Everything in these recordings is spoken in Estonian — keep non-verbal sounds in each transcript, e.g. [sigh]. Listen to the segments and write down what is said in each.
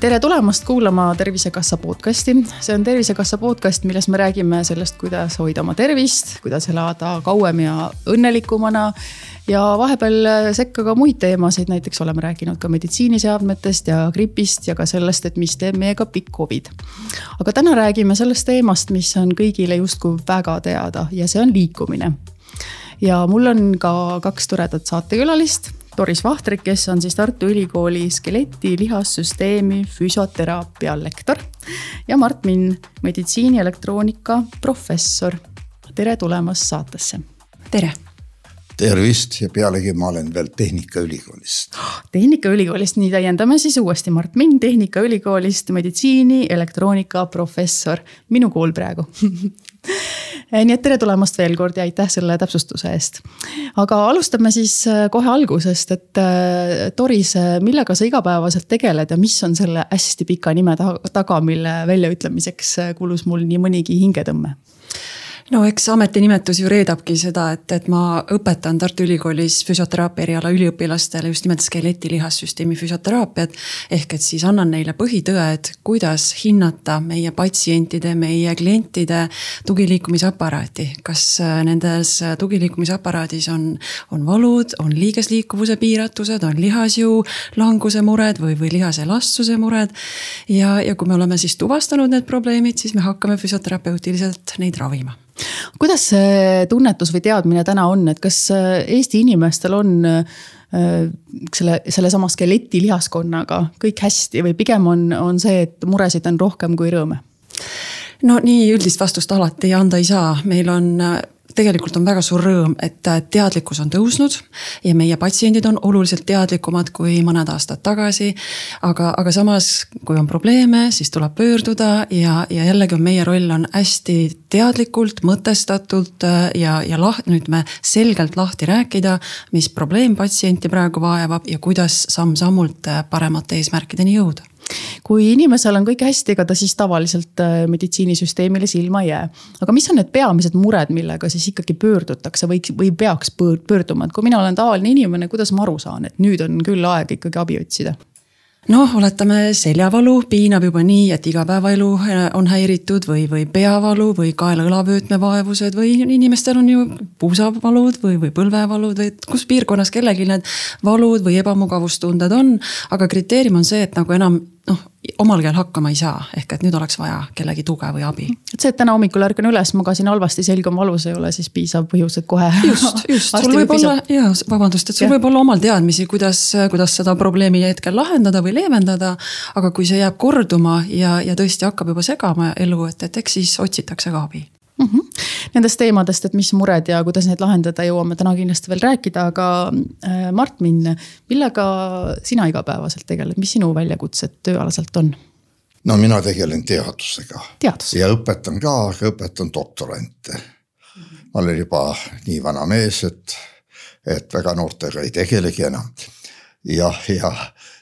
tere tulemast kuulama Tervisekassa podcasti. see on Tervisekassa podcast, milles me räägime sellest, kuidas hoida oma tervist, kuidas elada kauem ja õnnelikumana. Ja vahepeal sekka ka muid teemasid, näiteks oleme rääkinud ka meditsiiniseadmetest ja gripist ja ka sellest, et mis teeb meiega pikk Covid. aga täna räägime sellest teemast, mis on kõigile justkui väga teada ja see on liikumine ja mul on ka kaks toredat saatekülalist Doris Vahtrik, kes on siis Tartu Ülikooli skeleti lihassüsteemi füsioteraapia lektor ja Mart Minn, meditsiini elektroonika professor. tere tulemast saatesse. tere tervist ja pealegi ma olen veel Tehnikaülikoolist. tehnikaülikoolist, nii täiendame siis uuesti Mart Minn Tehnikaülikoolist, meditsiini, elektroonika professor, minu kool praegu [laughs] nii et tere tulemast veel kord ja aitäh selle täpsustuse eest. aga alustame siis äh, kohe algusest, et äh, Doris, millega sa igapäevaselt tegeled ja mis on selle hästi pika nime taga, mille väljaütlemiseks äh, kulus mul nii mõnigi hingetõmme no eks ametinimetus ju reedabki seda, et, et ma õpetan Tartu Ülikoolis füsioteraapia eriala üliõpilastele just nimelt skeleti-lihassüsteemi füsioteraapiat. ehk et siis annan neile põhitõed, kuidas hinnata meie patsientide, meie klientide tugiliikumisaparaati. kas äh, nendes tugiliikumisaparaadis on, on valud, on liigesliikuvuse piiratused, on lihasjõu languse mured või, või lihase elastsuse mured. ja, ja kui me oleme siis tuvastanud need probleemid, siis me hakkame füsioterapeutiliselt neid ravima kuidas see tunnetus või teadmine täna on, et kas äh, Eesti inimestel on äh, selle, sellesama skeleti lihaskonnaga kõik hästi või pigem on, on see, et muresid on rohkem kui rõõme? no nii üldist vastust alati anda ei saa, meil on tegelikult on väga suur rõõm, et teadlikkus on tõusnud ja meie patsiendid on oluliselt teadlikumad kui mõned aastad tagasi. aga, aga samas, kui on probleeme, siis tuleb pöörduda ja, ja jällegi on meie roll on hästi teadlikult, mõtestatult äh, ja, ja lah-, nüüd me selgelt lahti rääkida, mis probleem patsienti praegu vaevab ja kuidas samm-sammult äh, paremate eesmärkideni jõuda kui inimesel on kõik hästi, ega ta siis tavaliselt äh, meditsiinisüsteemile silma ei jää. aga mis on need peamised mured, millega siis ikkagi pöördutakse või, või peaks pöörduma, et kui mina olen tavaline inimene, kuidas ma aru saan, et nüüd on küll aeg ikkagi abi otsida? noh, oletame seljavalu piinab juba nii, et igapäevaelu äh, on häiritud või, või peavalu või kaela-õlavöötmevaevused või inimestel on ju puusavalud või, või põlvevalud või kus piirkonnas kellelgi need valud või ebamugavustunded on. aga kriteerium on see, et nagu enam noh, omal käel hakkama ei saa, ehk et nüüd oleks vaja kellegi tuge või abi. et see, et täna hommikul ärkan üles, magasin halvasti, selg on valus, ei ole siis piisav põhjus, et kohe. just, just, [laughs] sul võib olla ja vabandust, et sul ja. võib olla omal teadmisi, kuidas, kuidas seda probleemi hetkel lahendada või leevendada. aga kui see jääb korduma ja, ja tõesti hakkab juba segama elu, et, et eks siis otsitakse ka abi mm. -hmm. Nendest teemadest, et mis mured ja kuidas neid lahendada, jõuame täna kindlasti veel rääkida, aga äh, Mart Minn, millega sina igapäevaselt tegeled, mis sinu väljakutsed tööalaselt on? no mina tegelen teadusega. Teadus. ja õpetan ka, aga õpetan doktorante. ma olen juba nii vana mees, et, et väga noortega ei tegelegi enam. jah, ja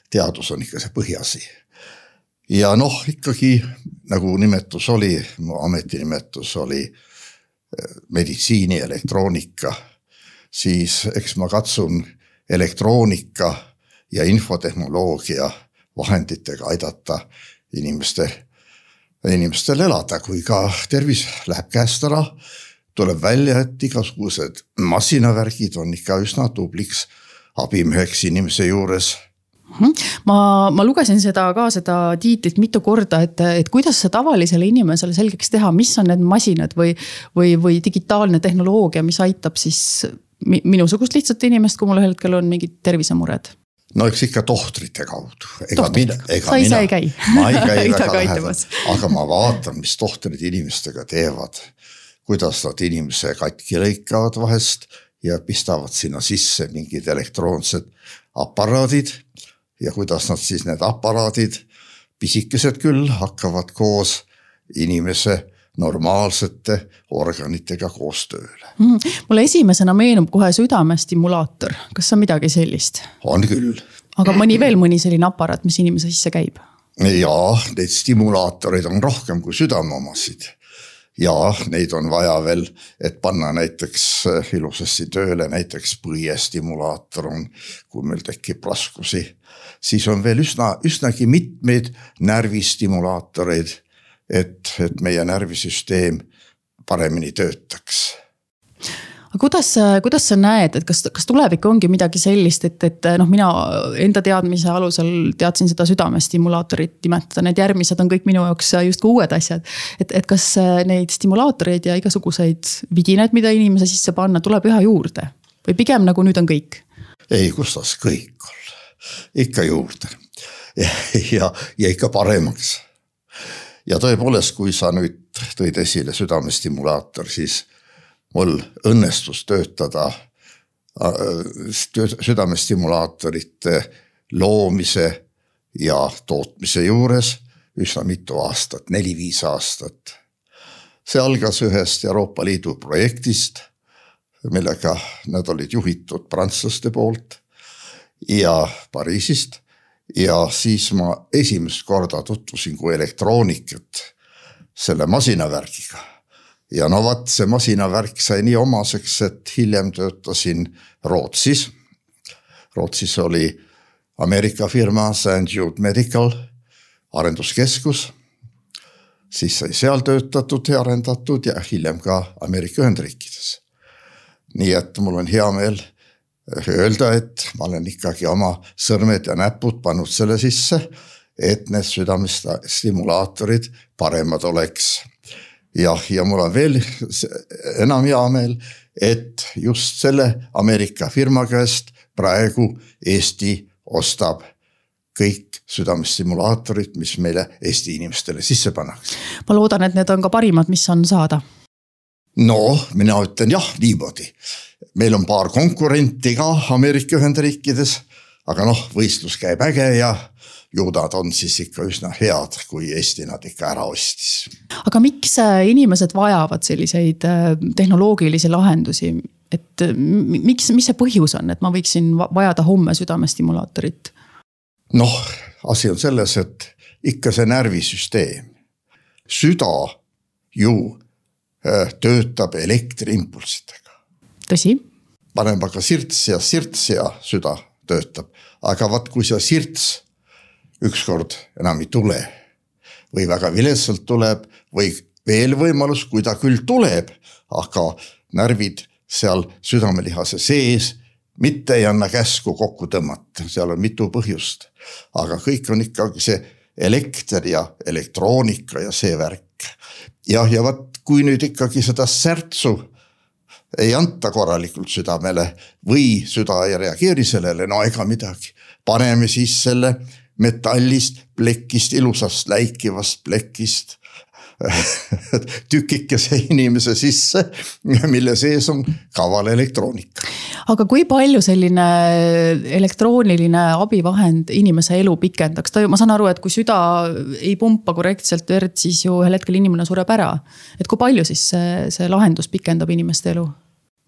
teadus on ikka see põhiasi ja noh, ikkagi nagu nimetus oli, ametinimetus oli eh, meditsiini, elektroonika, siis eks ma katsun elektroonika ja infotehnoloogia vahenditega aidata inimeste, inimestel elada, kui ka tervis läheb käest ära, tuleb välja, et igasugused masinavärgid on ikka üsna tubliks abimeheks inimese juures. Ma, ma lugesin seda ka, seda tiitlit mitu korda, et, et kuidas see tavalisele inimesele selgeks teha, mis on need masinad või, või, või digitaalne tehnoloogia, mis aitab siis minusugust lihtsat inimest, kui mul ühel hetkel on mingid tervisemured no eks ikka tohtrite kaudu. ega mina, ega sa käi? ma ei käi [laughs] väga lähedal, aga ma vaatan, mis tohtrid inimestega teevad. kuidas nad inimese katki lõikavad vahest ja pistavad sinna sisse mingid elektroonsed aparaadid ja kuidas nad siis need aparaadid, pisikesed küll, hakkavad koos inimese normaalsete organitega koos tööle mm,. mulle esimesena meenub kohe südamestimulaator, kas on midagi sellist? on küll. aga mõni veel mõni selline aparaat, mis inimese sisse käib? jaa, neid stimulaatoreid on rohkem kui südame omasid. Ja neid on vaja veel, et panna näiteks äh, ilusasti tööle, näiteks põiestimulaator on, kui meil tekib raskusi. siis on veel üsna, üsnagi mitmeid närvistimulaatoreid, et, et meie närvisüsteem paremini töötaks aga kuidas, kuidas sa näed, et kas, kas tulevik ongi midagi sellist, et, et noh, mina enda teadmise alusel teadsin seda südamestimulaatorit nimetada, need järgmised on kõik minu jaoks justkui uued asjad. et, et kas neid stimulaatoreid ja igasuguseid vidinaid, mida inimese sisse panna, tuleb üha juurde või pigem nagu nüüd on kõik? ei, kus tas kõik olla, ikka juurde ja, [laughs] ja, ja ikka paremaks. ja tõepoolest, kui sa nüüd tõid esile südamestimulaator, siis mul õnnestus töötada äh, südamestimulaatorite loomise ja tootmise juures üsna mitu aastat, neli-viis aastat. see algas ühest Euroopa Liidu projektist, millega nad olid juhitud prantslaste poolt ja Pariisist. ja siis ma esimest korda tutvusin kui elektroonikat selle masinavärgiga ja no vot, see masinavärk sai nii omaseks, et hiljem töötasin Rootsis. Rootsis oli Ameerika firma St Jude Medical arenduskeskus. siis sai seal töötatud ja arendatud ja hiljem ka Ameerika Ühendriikides. nii et mul on hea meel öelda, et ma olen ikkagi oma sõrmed ja näpud pannud selle sisse, et need südamestimulaatorid paremad oleks jah, ja mul on veel enam hea meel, et just selle Ameerika firma käest praegu Eesti ostab kõik südamestimulaatorid, mis meile Eesti inimestele sisse pannakse. ma loodan, et need on ka parimad, mis on saada. no mina ütlen jah, niimoodi. meil on paar konkurenti ka Ameerika Ühendriikides, aga noh, võistlus käib äge ja ju nad on siis ikka üsna head, kui Eesti nad ikka ära ostis. aga miks äh, inimesed vajavad selliseid äh, tehnoloogilisi lahendusi? et äh, miks, mis see põhjus on, et ma võiksin vajada homme südamestimulaatorit? noh, asi on selles, et ikka see närvisüsteem, süda ju töötab elektriimpulssidega. tõsi. paneme aga sirts ja sirts ja süda töötab, aga vaat kui see sirts ükskord enam ei tule. või väga viletsalt tuleb või veel võimalus, kui ta küll tuleb, aga närvid seal südamelihase sees mitte ei anna käsku kokku tõmmata, seal on mitu põhjust. aga kõik on ikkagi see elekter ja elektroonika ja see värk. jah, ja vot kui nüüd ikkagi seda särtsu ei anta korralikult südamele või süda ei reageeri sellele, no ega midagi. paneme siis selle metallist, plekist, ilusast läikivast plekist [laughs] tükikese inimese sisse, mille sees on kaval elektroonika. aga kui palju selline elektrooniline abivahend inimese elu pikendaks, ta ju, ma saan aru, et kui süda ei pumpa korrektselt verd, siis ju ühel hetkel inimene sureb ära. et kui palju siis see, see lahendus pikendab inimeste elu?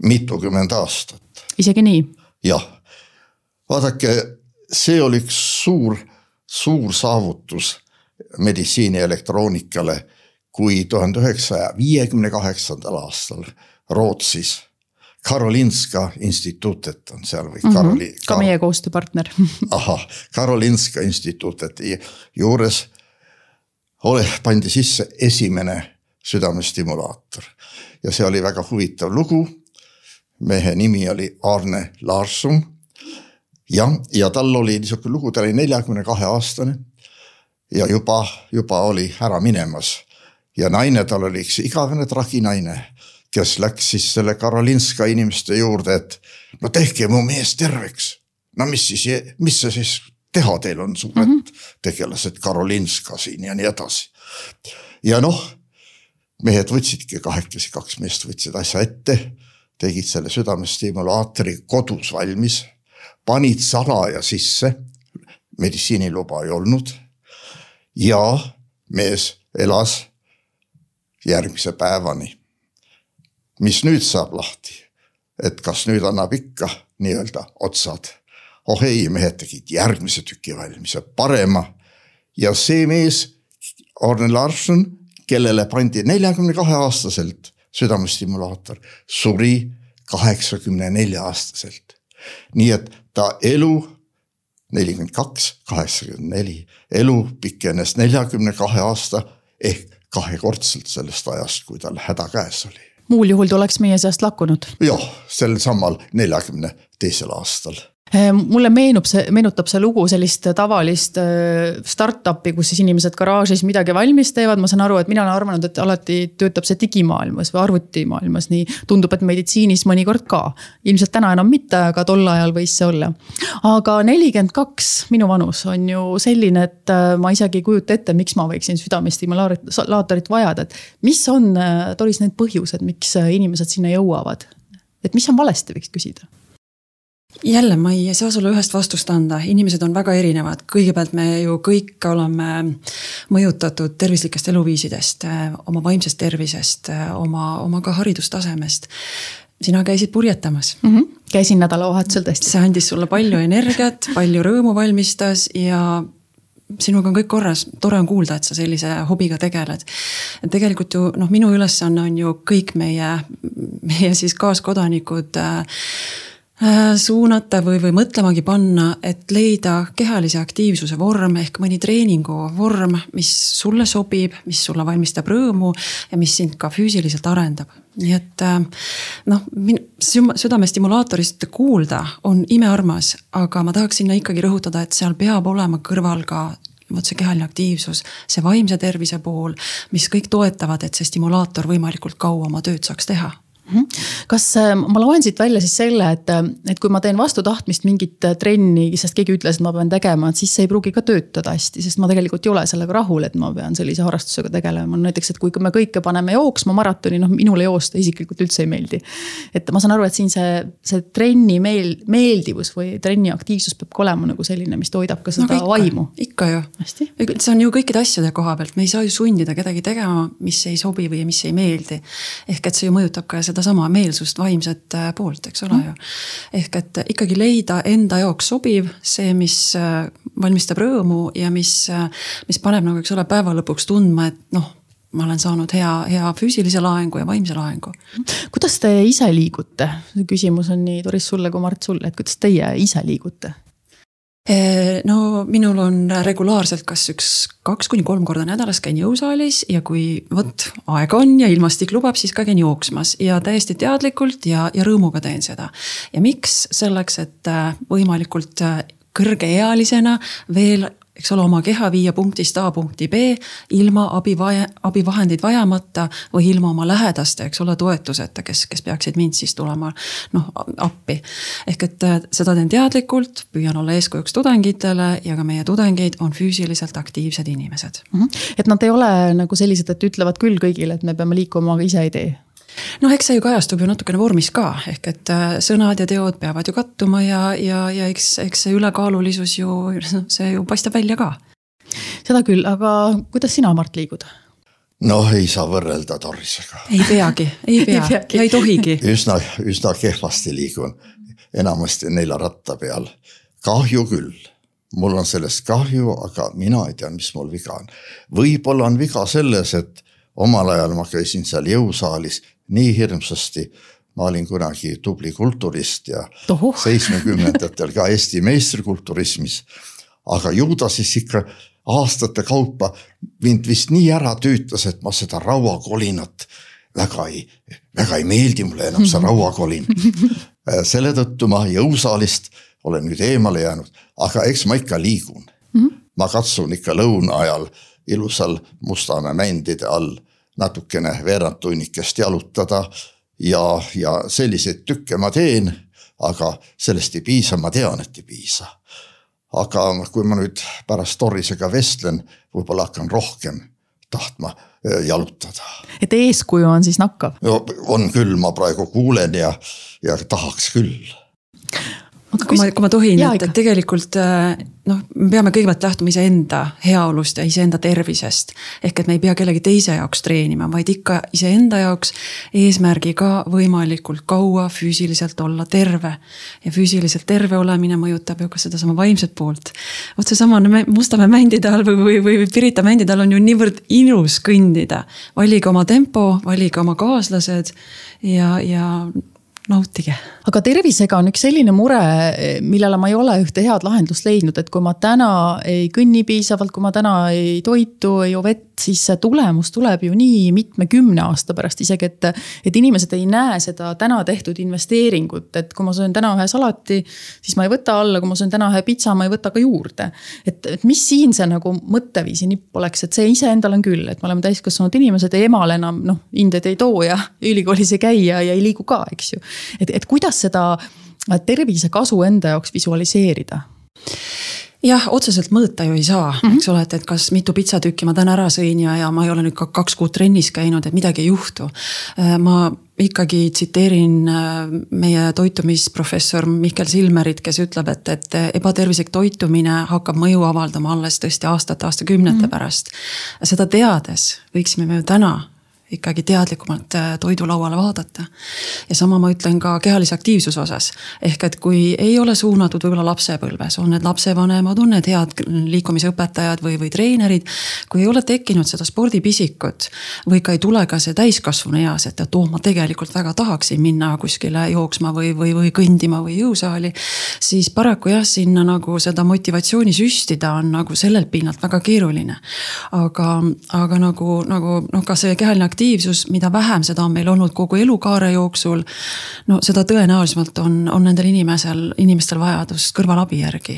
mitukümmend aastat. isegi nii? jah, vaadake, see oli üks suur suur saavutus meditsiini elektroonikale, kui tuhande üheksasaja viiekümne kaheksandal aastal Rootsis Karolinska instituutet on seal või mm -hmm. Karoli. ka meie koostööpartner [laughs] ahah, Karolinska instituuteti juures ole, pandi sisse esimene südamestimulaator ja see oli väga huvitav lugu. mehe nimi oli Arne Larsson jah, ja tal oli niisugune lugu, ta oli neljakümne kahe aastane. ja juba, juba oli ära minemas ja naine, tal oli üks igavene traginaine, kes läks siis selle Karolinska inimeste juurde, et no tehke mu mees terveks. no mis siis, mis see siis teha teil on suured mm -hmm. tegelased Karolinska siin ja nii edasi. ja noh, mehed võtsidki kahekesi, kaks meest võtsid asja ette, tegid selle südamestimulaatori kodus valmis panid salaja sisse, meditsiiniluba ei olnud. ja mees elas järgmise päevani. mis nüüd saab lahti, et kas nüüd annab ikka nii-öelda otsad? oh ei, mehed tegid järgmise tüki valmis ja parema. ja see mees, Arne Larsson, kellele pandi neljakümne kahe aastaselt südamestimulaator, suri kaheksakümne nelja aastaselt. nii et ta elu nelikümmend kaks, kaheksakümmend neli, elu pikenes neljakümne kahe aasta ehk kahekordselt sellest ajast, kui tal häda käes oli. muul juhul ta oleks meie seast lakkunud. jah, sel samal neljakümne teisel aastal mulle meenub see, meenutab see lugu sellist tavalist äh, startup'i, kus siis inimesed garaažis midagi valmis teevad, ma saan aru, et mina olen arvanud, et alati töötab see digimaailmas või arvutimaailmas, nii tundub, et meditsiinis mõnikord ka. ilmselt täna enam mitte, aga tol ajal võis see olla. aga nelikümmend kaks, minu vanus on ju selline, et äh, ma isegi ei kujuta ette, miks ma võiksin südamestimulaatorit vajada, et mis on, Doris, need põhjused, miks inimesed sinna jõuavad? et mis on valesti, võiks küsida jälle ma ei saa sulle ühest vastust anda, inimesed on väga erinevad, kõigepealt me ju kõik oleme mõjutatud tervislikest eluviisidest, oma vaimsest tervisest, oma, oma ka haridustasemest. sina käisid purjetamas mm. -hmm. käisin nädalavahetusel tõesti. see andis sulle palju energiat, palju rõõmu valmistas ja sinuga on kõik korras, tore on kuulda, et sa sellise hobiga tegeled. tegelikult ju noh, minu ülesanne on ju kõik meie, meie siis kaaskodanikud äh, suunata või, või mõtlemagi panna, et leida kehalise aktiivsuse vorm ehk mõni treeningu vorm, mis sulle sobib, mis sulle valmistab rõõmu ja mis sind ka füüsiliselt arendab. nii et äh, noh, südamestimulaatorist kuulda on imearmas, aga ma tahaks sinna ikkagi rõhutada, et seal peab olema kõrval ka vot see kehaline aktiivsus, see vaimse tervise pool, mis kõik toetavad, et see stimulaator võimalikult kaua oma tööd saaks teha. Kas äh, ma loen siit välja siis selle, et, äh, et kui ma teen vastu tahtmist mingit äh, trenni, sest keegi ütles, et ma pean tegema, et siis see ei pruugi ka töötada hästi, sest ma tegelikult ei ole sellega rahul, et ma pean sellise harrastusega tegelema. näiteks, et kui me kõike paneme jooksma maratoni, noh minule joosta isiklikult üldse ei meeldi. et ma saan aru, et siin see, see trenni meel, meeldivus või trenni aktiivsus peab ka olema nagu selline, mis toidab ka seda no, ikka, vaimu. ikka ju, see on ju kõikide asjade koha pealt, me ei saa ju sundida kedagi tegema, mis ei sobi või mis ei meeldi. ehk et see ju mõjutab ka seda sedasama meelsust, vaimset äh, poolt, eks ole mm. ju. ehk et ikkagi leida enda jaoks sobiv, see, mis äh, valmistab rõõmu ja mis, äh, mis paneb nagu, eks ole, päeva lõpuks tundma, et noh ma olen saanud hea, hea füüsilise laengu ja vaimse laengu. kuidas te ise liigute? küsimus on nii Doris sulle kui Mart sulle, et kuidas teie ise liigute? Eh, no minul on regulaarselt kas üks kaks kuni kolm korda nädalas käin jõusaalis ja kui vot aega on ja ilmastik lubab, siis ka käin jooksmas ja täiesti teadlikult ja, ja rõõmuga teen seda. ja miks, selleks, et äh, võimalikult äh, kõrgeealisena veel eks ole, oma keha viia punktist A punkti B ilma abi, abivahendeid vajamata või ilma oma lähedaste, eks ole, toetuseta, kes, kes peaksid mind siis tulema noh, appi. ehk et äh, seda teen teadlikult, püüan olla eeskujuks tudengitele ja ka meie tudengid on füüsiliselt aktiivsed inimesed mm. -hmm. et nad ei ole nagu sellised, et ütlevad küll kõigile, et me peame liikuma, aga ise ei tee noh, eks see ju kajastub ju natukene vormis ka, ehk et äh, sõnad ja teod peavad ju kattuma ja, ja, ja eks, eks see ülekaalulisus ju, see ju paistab välja ka. seda küll, aga kuidas sina, Mart, liigud? noh, ei saa võrrelda Dorisega. ei peagi, ei [laughs] pea ei ja ei tohigi. üsna, üsna kehvasti liigun, enamasti neljaratta peal. kahju küll, mul on sellest kahju, aga mina ei tea, mis mul viga on. võib-olla on viga selles, et omal ajal ma käisin seal jõusaalis nii hirmsasti. ma olin kunagi tubli kulturist ja [laughs] seitsmekümnendatel ka Eesti meistrikulturismis. aga ju ta siis ikka aastate kaupa mind vist nii ära tüütas, et ma seda rauakolinat väga ei, väga ei meeldi mulle enam see [laughs] rauakolin. selle tõttu ma jõusaalist olen nüüd eemale jäänud, aga eks ma ikka liigun mm. -hmm. ma katsun ikka lõuna ajal ilusal Mustamäe mändide all natukene veerand tunnikest jalutada ja, ja selliseid tükke ma teen, aga sellest ei piisa, ma tean, et ei piisa. aga kui ma nüüd pärast Dorisega vestlen, võib-olla hakkan rohkem tahtma jalutada. et eeskuju on siis nakkav? no on küll, ma praegu kuulen ja, ja tahaks küll kui ma, kui ma tohin, et, et tegelikult äh, noh, me peame kõigepealt lähtuma iseenda heaolust ja iseenda tervisest. ehk et me ei pea kellegi teise jaoks treenima, vaid ikka iseenda jaoks eesmärgiga võimalikult kaua füüsiliselt olla terve. ja füüsiliselt terve olemine mõjutab ju ka sedasama vaimset poolt. vot seesama Mustamäe mändide all või, või, või Pirita mändide all on ju niivõrd ilus kõndida. valige oma tempo, valige oma kaaslased ja, ja nautige. aga tervisega on üks selline mure, millele ma ei ole ühte head lahendust leidnud, et kui ma täna ei kõnni piisavalt, kui ma täna ei toitu, ei joo vett, siis see tulemus tuleb ju nii mitmekümne aasta pärast isegi, et. et inimesed ei näe seda täna tehtud investeeringut, et kui ma söön täna ühe salati, siis ma ei võta alla, kui ma söön täna ühe pitsa, ma ei võta ka juurde. et, et mis siin see nagu mõtteviisi nipp oleks, et see iseendal on küll, et me oleme täiskasvanud inimesed emal enam noh, hindeid ei too ja [laughs] ülikoolis ei käi ja, ja ei liigu ka, eks ju et, et kuidas seda tervisekasu enda jaoks visualiseerida? jah, otseselt mõõta ju ei saa mm, -hmm. eks ole, et, et kas mitu pitsatükki ma täna ära sõin ja, ja ma ei ole nüüd ka kaks kuud trennis käinud, et midagi ei juhtu. Äh, ma ikkagi tsiteerin äh, meie toitumisprofessor Mihkel Silmerit, kes ütleb, et, et ebatervislik toitumine hakkab mõju avaldama alles tõesti aastate, aastakümnete mm -hmm. pärast. seda teades võiksime me ju täna ikkagi teadlikumalt äh, toidulauale vaadata. ja sama ma ütlen ka kehalise aktiivsuse osas. ehk et kui ei ole suunatud võib-olla lapsepõlves, on need lapsevanemad, on need head liikumisõpetajad või, või treenerid. kui ei ole tekkinud seda spordipisikut või ka ei tule ka see täiskasvanu eas, et, et oh, ma tegelikult väga tahaksin minna kuskile jooksma või, või, või kõndima või jõusaali. siis paraku jah, sinna nagu seda motivatsiooni süstida on nagu sellelt pinnalt väga keeruline. aga, aga nagu, nagu noh, ka see kehaline aktiivsus aktiivsus, mida vähem seda on meil olnud kogu elukaare jooksul. no seda tõenäolisemalt on, on nendel inimesel, inimestel vajadus kõrvalabi järgi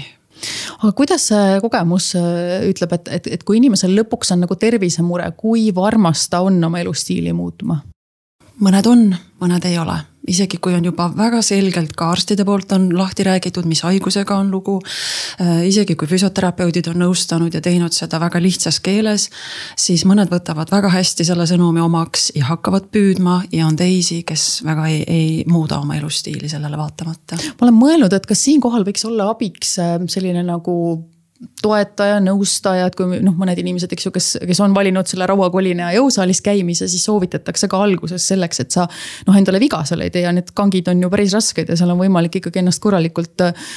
aga kuidas see kogemus äh, ütleb, et, et, et kui inimesel lõpuks on nagu tervisemure, kui varmas ta on oma elustiili muutma? mõned on, mõned ei ole isegi kui on juba väga selgelt ka arstide poolt on lahti räägitud, mis haigusega on lugu. Äh, isegi kui füsioterapeudid on nõustanud ja teinud seda väga lihtsas keeles, siis mõned võtavad väga hästi selle sõnumi omaks ja hakkavad püüdma ja on teisi, kes väga ei, ei muuda oma elustiili sellele vaatamata. ma olen mõelnud, et kas siinkohal võiks olla abiks äh, selline nagu toetaja, nõustaja, et kui noh, mõned inimesed, eks ju, kes, kes on valinud selle rauakolina ja jõusaalis käimise, siis soovitatakse ka alguses selleks, et sa. noh, endale viga seal ei tee ja need kangid on ju päris rasked ja seal on võimalik ikkagi ennast korralikult äh,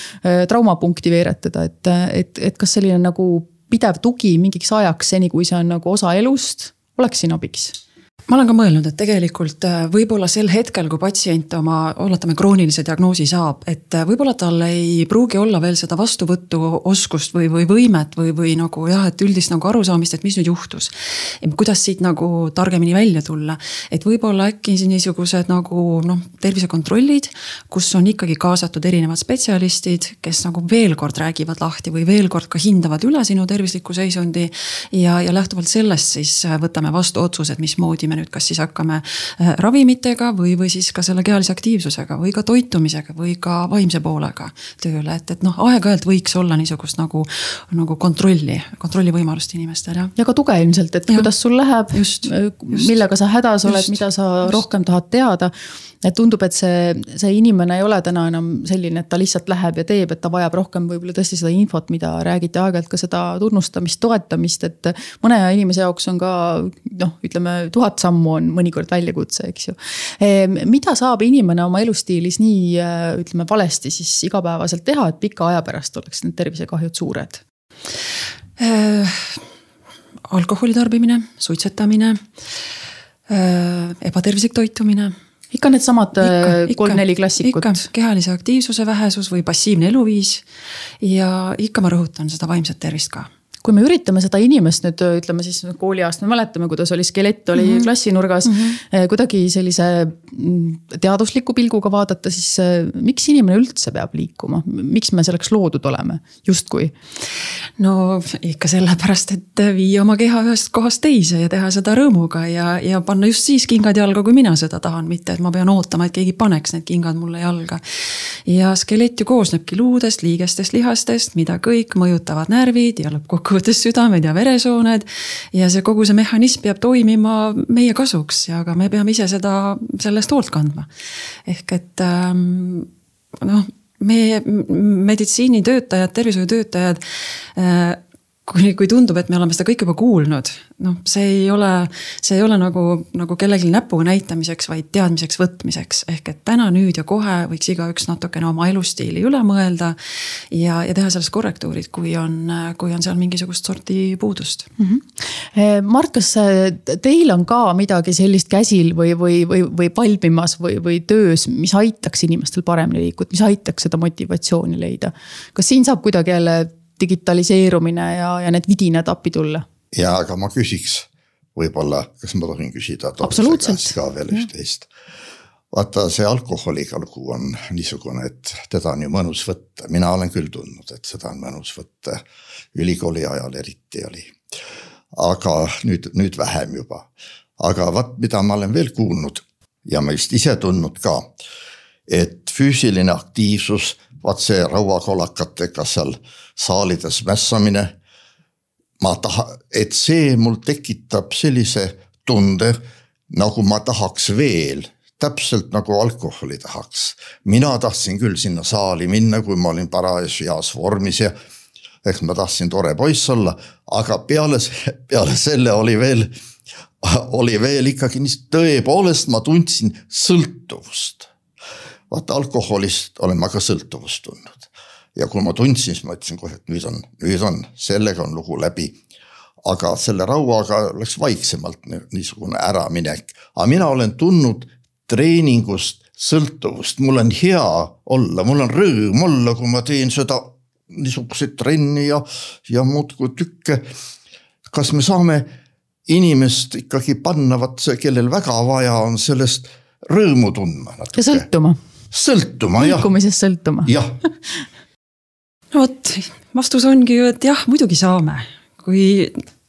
traumapunkti veeretada, et, et, et kas selline nagu pidev tugi mingiks ajaks, seni kui see on nagu osa elust, oleks siin abiks ma olen ka mõelnud, et tegelikult äh, võib-olla sel hetkel, kui patsient oma, oletame, kroonilise diagnoosi saab, et äh, võib-olla tal ei pruugi olla veel seda vastuvõtuoskust või, või võimet või, või nagu jah, et üldist nagu arusaamist, et mis nüüd juhtus. kuidas siit nagu targemini välja tulla, et võib-olla äkki niisugused nagu noh, tervisekontrollid, kus on ikkagi kaasatud erinevad spetsialistid, kes nagu veel kord räägivad lahti või veel kord ka hindavad üle sinu tervisliku seisundi. ja, ja lähtuvalt sellest siis äh, võtame vastu otsused, mismoodi me me nüüd kas siis hakkame äh, ravimitega või, või siis ka selle kehalise aktiivsusega või ka toitumisega või ka vaimse poolega tööle, et, et noh, aeg-ajalt võiks olla niisugust nagu, nagu kontrolli, kontrollivõimalust inimestel jah. ja ka tuge ilmselt, et ja. kuidas sul läheb, millega sa hädas oled, mida sa just. rohkem tahad teada et tundub, et see, see inimene ei ole täna enam selline, et ta lihtsalt läheb ja teeb, et ta vajab rohkem võib-olla tõesti seda infot, mida räägiti aeg-ajalt ka seda tunnustamist, toetamist, et. mõne inimese jaoks on ka noh, ütleme tuhat sammu on mõnikord väljakutse, eks ju. Ehm, mida saab inimene oma elustiilis nii ütleme valesti siis igapäevaselt teha, et pika aja pärast oleks need tervisekahjud suured äh,? alkoholi tarbimine, suitsetamine äh,, ebatervislik toitumine ikka needsamad äh, kolm-neli klassikut. kehalise aktiivsuse vähesus või passiivne eluviis. Ja ikka ma rõhutan seda vaimset tervist ka kui me üritame seda inimest nüüd ütleme siis kooliajast me mäletame, kuidas oli skelett oli mm -hmm. klassinurgas mm. -hmm. kuidagi sellise mm, teadusliku pilguga vaadata, siis eh, miks inimene üldse peab liikuma, miks me selleks loodud oleme, justkui? no ikka sellepärast, et viia oma keha ühest kohast teise ja teha seda rõõmuga ja, ja panna just siis kingad jalga, kui mina seda tahan, mitte et ma pean ootama, et keegi paneks need kingad mulle jalga. ja skelett ju koosnebki luudest, liigestest, lihastest, mida kõik mõjutavad närvid ja lõppkokkuvõttes kokkuvõttes südamed ja veresooned. ja see kogu see mehhanism peab toimima meie kasuks ja aga me peame ise seda, sellest hoolt kandma. ehk et ähm, noh meie meditsiinitöötajad, tervishoiutöötajad äh, kui, kui tundub, et me oleme seda kõike juba kuulnud, noh, see ei ole, see ei ole nagu, nagu kellelegi näpuga näitamiseks, vaid teadmiseks võtmiseks. ehk et täna, nüüd ja kohe võiks igaüks natukene oma elustiili üle mõelda. ja, ja teha sellest korrektuurid, kui on, kui on seal mingisugust sorti puudust mm. -hmm. Mart, kas teil on ka midagi sellist käsil või, või, või, või valmimas või, või töös, mis aitaks inimestel paremini liikuda, mis aitaks seda motivatsiooni leida? kas siin saab kuidagi jälle digitaliseerumine ja, ja need vidinad appi tulla. ja aga ma küsiks võib-olla, kas ma tohin küsida. absoluutselt. ka veel üht-teist. vaata, see alkoholiga lugu on niisugune, et teda on ju mõnus võtta, mina olen küll tundnud, et seda on mõnus võtta. ülikooli ajal eriti oli. aga nüüd, nüüd vähem juba. aga vaat, mida ma olen veel kuulnud ja ma vist ise tundnud ka, et füüsiline aktiivsus vaat see rauakolakatega seal saalides mässamine. ma taha, et see mul tekitab sellise tunde, nagu ma tahaks veel täpselt nagu alkoholi tahaks. mina tahtsin küll sinna saali minna, kui ma olin parajas heas vormis ja eks ma tahtsin tore poiss olla, aga peale, peale selle oli veel, oli veel ikkagi nii, tõepoolest ma tundsin sõltuvust vaata alkoholist olen ma ka sõltuvust tundnud. ja kui ma tundsin, siis ma ütlesin kohe, et nüüd on, nüüd on, sellega on lugu läbi. aga selle rauaga läks vaiksemalt niisugune äraminek, aga mina olen tundnud treeningust sõltuvust, mul on hea olla, mul on rõõm olla, kui ma teen seda niisuguseid trenni ja, ja muudkui tükke. kas me saame inimest ikkagi panna, vaat see, kellel väga vaja on sellest rõõmu tundma natuke. ja sõltuma sõltuma jah. liikumisest sõltuma. jah [laughs] no vot, vastus ongi ju, et jah, muidugi saame, kui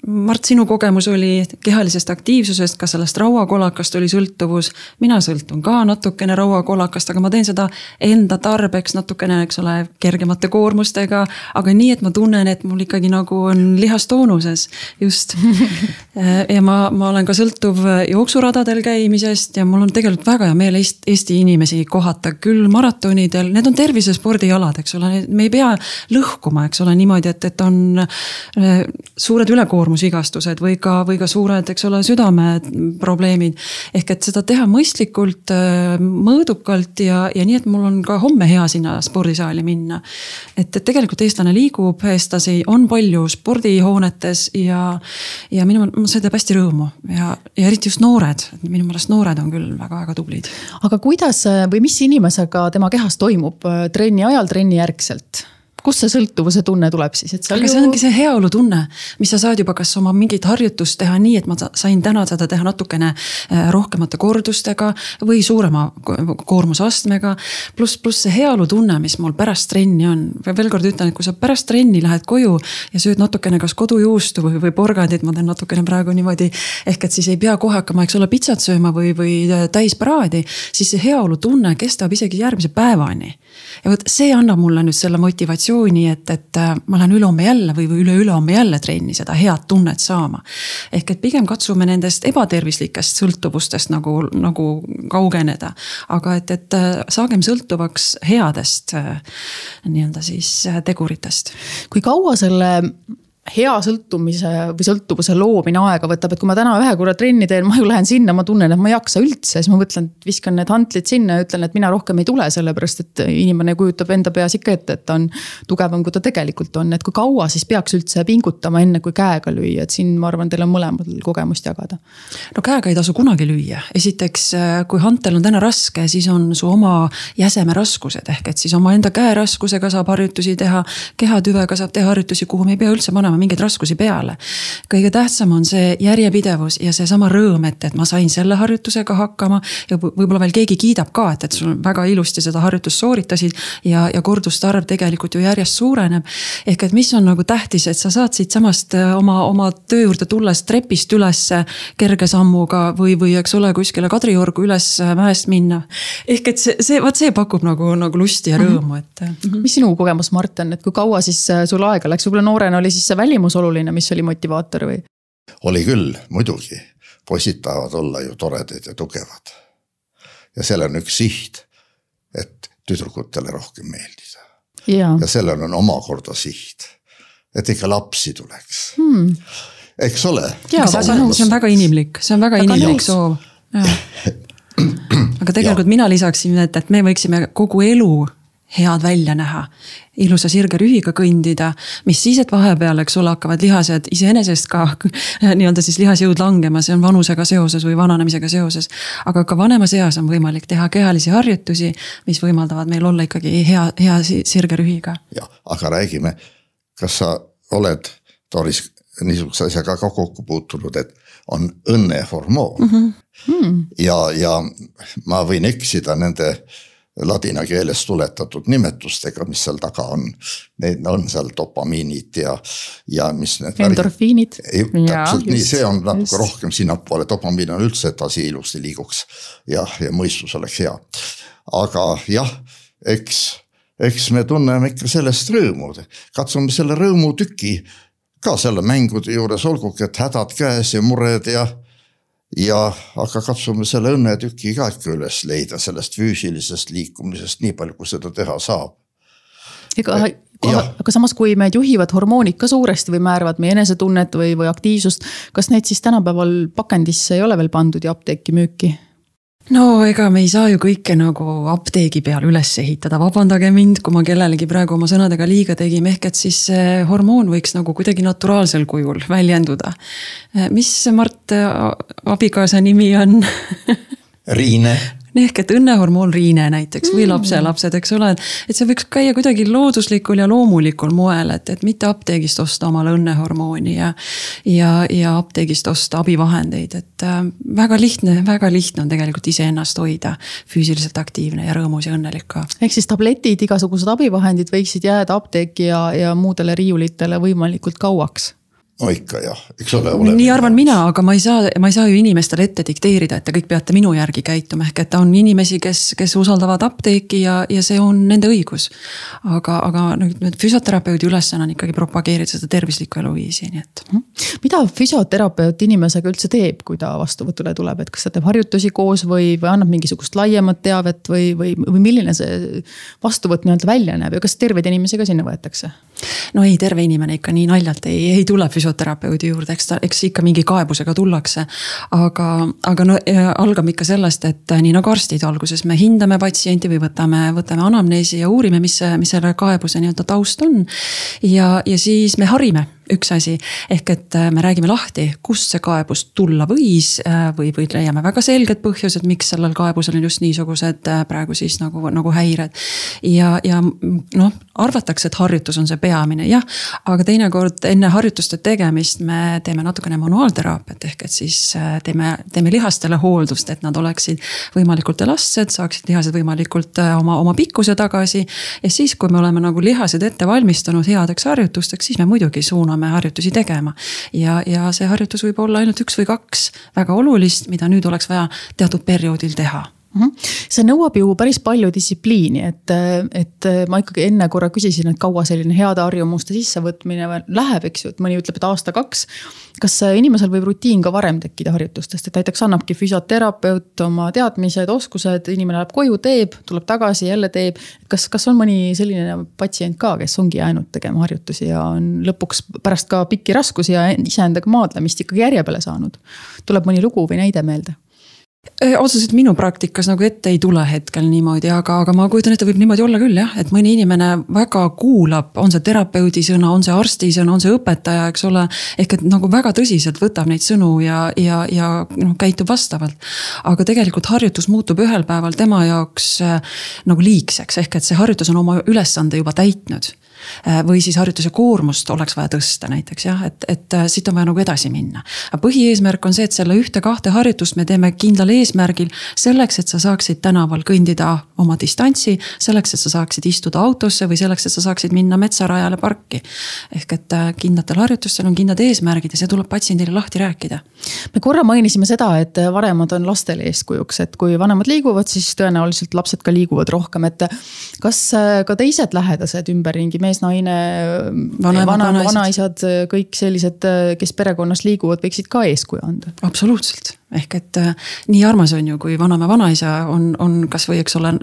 Mart, sinu kogemus oli kehalisest aktiivsusest, kas sellest rauakolakast oli sõltuvus? mina sõltun ka natukene rauakolakast, aga ma teen seda enda tarbeks natukene, eks ole, kergemate koormustega. aga nii, et ma tunnen, et mul ikkagi nagu on lihas toonuses, just. [laughs] ja ma, ma olen ka sõltuv jooksuradadel käimisest ja mul on tegelikult väga hea meel Eesti, Eesti inimesi kohata küll maratonidel, need on tervisespordialad, eks ole, me ei pea lõhkuma, eks ole, niimoodi, et, et on äh, suured ülekoormused äärmusvigastused või ka, või ka suured, eks ole, südameprobleemid. ehk et seda teha mõistlikult, äh, mõõdukalt ja, ja nii, et mul on ka homme hea sinna spordisaali minna. et, et tegelikult eestlane liigub, eestlasi on palju spordihoonetes ja, ja minu, see teeb hästi rõõmu ja, ja eriti just noored, minu meelest noored on küll väga-väga tublid. aga kuidas või mis inimesega tema kehas toimub äh, trenni ajal, trenni järgselt? Kust see sõltuvuse tunne tuleb siis, et seal aga ju... see ongi see heaolutunne, mis sa saad juba kas oma mingit harjutust teha nii, et ma sain täna seda teha natukene äh, rohkemate kordustega või suurema koormusastmega. pluss, pluss see heaolutunne, mis mul pärast trenni on, veel kord ütlen, et kui sa pärast trenni lähed koju ja sööd natukene kas kodujuustu või, või porgandit, ma teen natukene praegu niimoodi. ehk et siis ei pea kohe hakkama, eks ole, pitsat sööma või, või äh, täisparaadi, siis see heaolutunne kestab isegi järgmise päevani. ja vot see annab mulle nüüd selle motivatsiooni motivatsiooni, et, et äh, ma lähen ülehomme jälle või, või üle-ülehomme jälle trenni seda head tunnet saama. ehk et pigem katsume nendest ebatervislikest sõltuvustest nagu, nagu kaugeneda. aga et, et äh, saagem sõltuvaks headest äh, nii-öelda siis teguritest. kui kaua selle hea sõltumise või sõltuvuse loomine aega võtab, et kui ma täna ühe korra trenni teen, ma ju lähen sinna, ma tunnen, et ma ei jaksa üldse, siis ma mõtlen, et viskan need hantlid sinna ja ütlen, et mina rohkem ei tule, sellepärast et inimene kujutab enda peas ikka ette, et ta on tugevam, kui ta tegelikult on, et kui kaua siis peaks üldse pingutama, enne kui käega lüüa, et siin ma arvan, teil on mõlemal kogemust jagada. no käega ei tasu kunagi lüüa, esiteks kui hantel on täna raske, siis on su oma jäseme raskused ehk et siis oma enda käe raskusega saab harjutusi teha. kehatüvega saab teha harjutusi, kuhu me ei pea üldse panema panema mingeid raskusi peale. kõige tähtsam on see järjepidevus ja seesama rõõm, et, et ma sain selle harjutusega hakkama. ja võib-olla veel keegi kiidab ka, et, et sul väga ilusti seda harjutust sooritasid ja, ja korduste arv tegelikult ju järjest suureneb. ehk et mis on nagu tähtis, et sa saad siitsamast äh, oma, oma töö juurde tulles trepist ülesse kerge sammuga või, või eks ole, kuskile Kadriorgu üles äh, mäest minna. ehk et see, see, vot see pakub nagu, nagu lusti ja rõõmu, mhm. et mm. -hmm. mis sinu kogemus, Mart, on, et kui kaua siis sul aega läks, võib-olla noorena oli siis see välimus oluline, mis oli motivaator või? oli küll, muidugi. poisid tahavad olla ju toredad ja tugevad. ja seal on üks siht, et tüdrukutele rohkem meeldida. ja, ja sellel on omakorda siht, et ikka lapsi tuleks hmm., eks ole. see on väga inimlik, see on väga, väga inimlik soov [clears throat] aga tegelikult ja. mina lisaksin, et, et me võiksime kogu elu head välja näha. ilusa sirge rühiga kõndida, mis siis, et vahepeal, eks ole, hakkavad lihased iseenesest ka [laughs] nii-öelda siis lihasjõud langema, see on vanusega seoses või vananemisega seoses. aga ka vanemas eas on võimalik teha kehalisi harjutusi, mis võimaldavad meil olla ikkagi hea, hea sirge rühiga. jah, aga räägime, kas sa oled, Doris, niisuguse asjaga ka kokku puutunud, et on õnnehormoon mm. -hmm. Mm. ja, ja ma võin eksida nende ladina keeles tuletatud nimetustega, mis seal taga on. Need on seal dopamiinid ja, ja mis need. endorfiinid. täpselt nii, see on natuke just. rohkem sinnapoole, dopamiin on üldse, et asi ilusti liiguks ja, ja mõistus oleks hea. aga jah, eks, eks me tunneme ikka sellest rõõmu, katsume selle rõõmutüki ka selle mängude juures, olgugi et hädad käes ja mured ja ja aga katsume selle õnnetüki ka ikka üles leida sellest füüsilisest liikumisest, nii palju, kui seda teha saab. ega aga samas, kui meid juhivad hormoonid ka suuresti või määravad meie enesetunnet või, või aktiivsust, kas neid siis tänapäeval pakendisse ei ole veel pandud ja apteeki müüki? No ega me ei saa ju kõike nagu apteegi peal üles ehitada, vabandage mind, kui ma kellelegi praegu oma sõnadega liiga tegin, ehk et siis see hormoon võiks nagu kuidagi naturaalsel kujul väljenduda. mis Mart abikaasa nimi on? Riine ehk et õnnehormoon riine näiteks või mm. lapselapsed, eks ole, et. et see võiks käia kuidagi looduslikul ja loomulikul moel, et, et mitte apteegist osta omale õnnehormooni ja. ja, ja apteegist osta abivahendeid, et äh, väga lihtne, väga lihtne on tegelikult iseennast hoida füüsiliselt aktiivne ja rõõmus ja õnnelik ka. ehk siis tabletid, igasugused abivahendid võiksid jääda apteeki ja, ja muudele riiulitele võimalikult kauaks no ikka jah, eks ole. nii arvan mina, aga ma ei saa, ma ei saa ju inimestele ette dikteerida, et te kõik peate minu järgi käituma, ehk et on inimesi, kes, kes usaldavad apteeki ja, ja see on nende õigus. aga, aga nüüd füsioterapeudi ülesanne on ikkagi propageerida seda tervislikku eluviisi, nii et. Mhm. mida füsioterapeut inimesega üldse teeb, kui ta vastuvõtule tuleb, et kas ta teeb harjutusi koos või, või annab mingisugust laiemat teavet või, või, või milline see vastuvõtt nii-öelda välja näeb ja kas terveid inimesi ka sinna võetakse? no ei, terve inimene ikka nii naljalt ei, ei tule füsioterapeudi juurde, eks ta, eks ikka mingi kaebusega tullakse. aga, aga no algab ikka sellest, et nii nagu arstid alguses me hindame patsienti või võtame, võtame anamneesi ja uurime, mis mis selle kaebuse nii-öelda taust on. ja, ja siis me harime üks asi, ehk et äh, me räägime lahti, kust see kaebus tulla võis äh, või, või leiame väga selged põhjused, miks sellel kaebusel on just niisugused äh, praegu siis nagu, nagu häired. ja, ja noh, arvatakse, et harjutus on see peamine, jah, aga teinekord enne harjutuste tegemist me teeme natukene manuaalteraapiat, ehk et siis teeme, teeme lihastele hooldust, et nad oleksid võimalikult elastsed, saaksid lihased võimalikult oma, oma pikkuse tagasi. ja siis, kui me oleme nagu lihased ette valmistanud headeks harjutusteks, siis me muidugi suuname suuname harjutusi tegema. ja, ja see harjutus võib olla ainult üks või kaks väga olulist, mida nüüd oleks vaja teatud perioodil teha. See nõuab ju päris palju distsipliini, et, et ma ikkagi enne korra küsisin, et kaua selline heade harjumuste sissevõtmine läheb, eks ju, et mõni ütleb, et aasta-kaks. kas inimesel võib rutiin ka varem tekkida harjutustest, et näiteks annabki füsioterapeut oma teadmised, oskused, inimene läheb koju, teeb, tuleb tagasi, jälle teeb. kas, kas on mõni selline patsient ka, kes ongi jäänud tegema harjutusi ja on lõpuks pärast ka pikki raskusi ja iseendaga maadlemist ikkagi järje peale saanud? tuleb mõni lugu või näide meelde? Otseselt minu praktikas nagu ette ei tule hetkel niimoodi, aga, aga ma kujutan ette, võib niimoodi olla küll jah, et mõni inimene väga kuulab, on see terapeudi sõna, on see arsti sõna, on see õpetaja, eks ole. ehk et nagu väga tõsiselt võtab neid sõnu ja, ja, ja noh, käitub vastavalt. aga tegelikult harjutus muutub ühel päeval tema jaoks äh, nagu liigseks, ehk et see harjutus on oma ülesande juba täitnud Äh, või siis harjutuse koormust oleks vaja tõsta näiteks jah, et, et äh, siit on vaja nagu edasi minna. aga põhieesmärk on see, et selle ühte-kahte harjutust me teeme kindlal eesmärgil selleks, et sa saaksid tänaval kõndida oma distantsi, selleks, et sa saaksid istuda autosse või selleks, et sa saaksid minna metsarajale parki. ehk et äh, kindlatel harjutustel on kindlad eesmärgid ja see tuleb patsiendile lahti rääkida. me korra mainisime seda, et vanemad on lastele eeskujuks, et kui vanemad liiguvad, siis tõenäoliselt lapsed ka liiguvad rohkem, et kas ka teised lähedased ümberringi mees mees, naine, Vanemad, vana, vanaisad. kõik sellised, kes perekonnas liiguvad, võiksid ka eeskuju anda. absoluutselt, ehk et äh, nii armas on ju, kui vanaema, vanaisa on, on kasvõi, eks ole,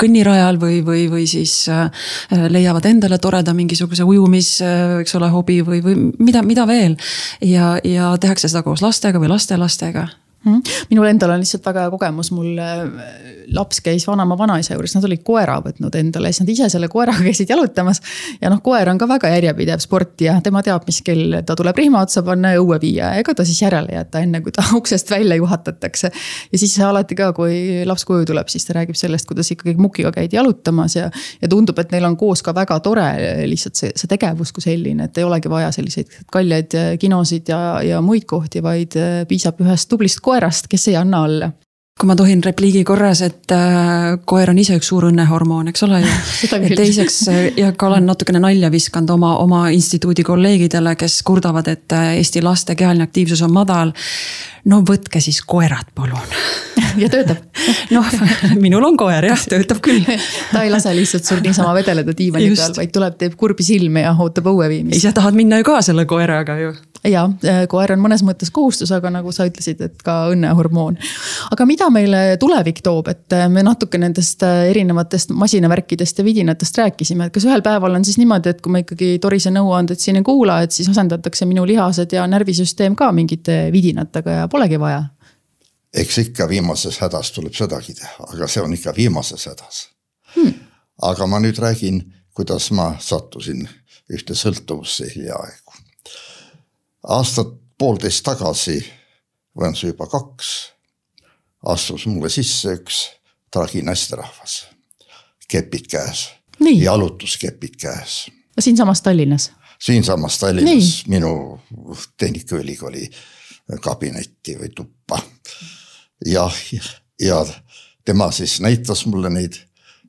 kõnnirajal või, või, või siis äh, leiavad endale toreda mingisuguse ujumis, äh, eks ole, hobi või, või mida, mida veel. ja, ja tehakse seda koos lastega või lastelastega. Minul endal on lihtsalt väga hea kogemus, mul äh, laps käis vanaema vanaisa juures, nad olid koera võtnud endale, siis nad ise selle koeraga käisid jalutamas. ja noh, koer on ka väga järjepidev sportija, tema teab, mis kell ta tuleb rihma otsa panna ja õue viia, ega ta siis järele ei jäta, enne kui ta [laughs] uksest välja juhatatakse. ja siis alati ka, kui laps koju tuleb, siis ta räägib sellest, kuidas ikkagi mukiga käidi jalutamas ja. ja tundub, et neil on koos ka väga tore lihtsalt see, see tegevus kui selline, et ei olegi vaja selliseid kalleid kinosid ja, ja muid kohti, vaid piisab ühest tublist koerast koerast, kes ei anna alla kui ma tohin repliigi korras, et äh, koer on ise üks suur õnnehormoon, eks ole ju. [laughs] teiseks ja ka olen natukene nalja viskanud oma, oma instituudi kolleegidele, kes kurdavad, et äh, Eesti laste kehaline aktiivsus on madal. no võtke siis koerad, palun. [laughs] ja töötab. [laughs] noh, minul on koer jah, töötab küll. ta ei lase lihtsalt sul niisama vedeleda diivani Just. peal, vaid tuleb, teeb kurbi silmi ja ootab õue viimist. ise tahad minna ju ka selle koeraga ju ja koer on mõnes mõttes kohustus, aga nagu sa ütlesid, et ka õnnehormoon. aga mida meile tulevik toob, et me natuke nendest erinevatest masinavärkidest ja vidinatest rääkisime, et kas ühel päeval on siis niimoodi, et kui ma ikkagi Torise nõuandeid siin ei kuula, et siis asendatakse minu lihased ja närvisüsteem ka mingite vidinatega ja polegi vaja? eks ikka viimases hädas tuleb sedagi teha, aga see on ikka viimases hädas hmm.. aga ma nüüd räägin, kuidas ma sattusin ühte sõltuvusse hiljaaegu aastat poolteist tagasi, või on see juba kaks, astus mulle sisse üks tragi naisterahvas, kepid käes, jalutuskepid käes. siinsamas Tallinnas? siinsamas Tallinnas, minu Tehnikaülikooli kabinetti või tuppa. ja, ja tema siis näitas mulle neid,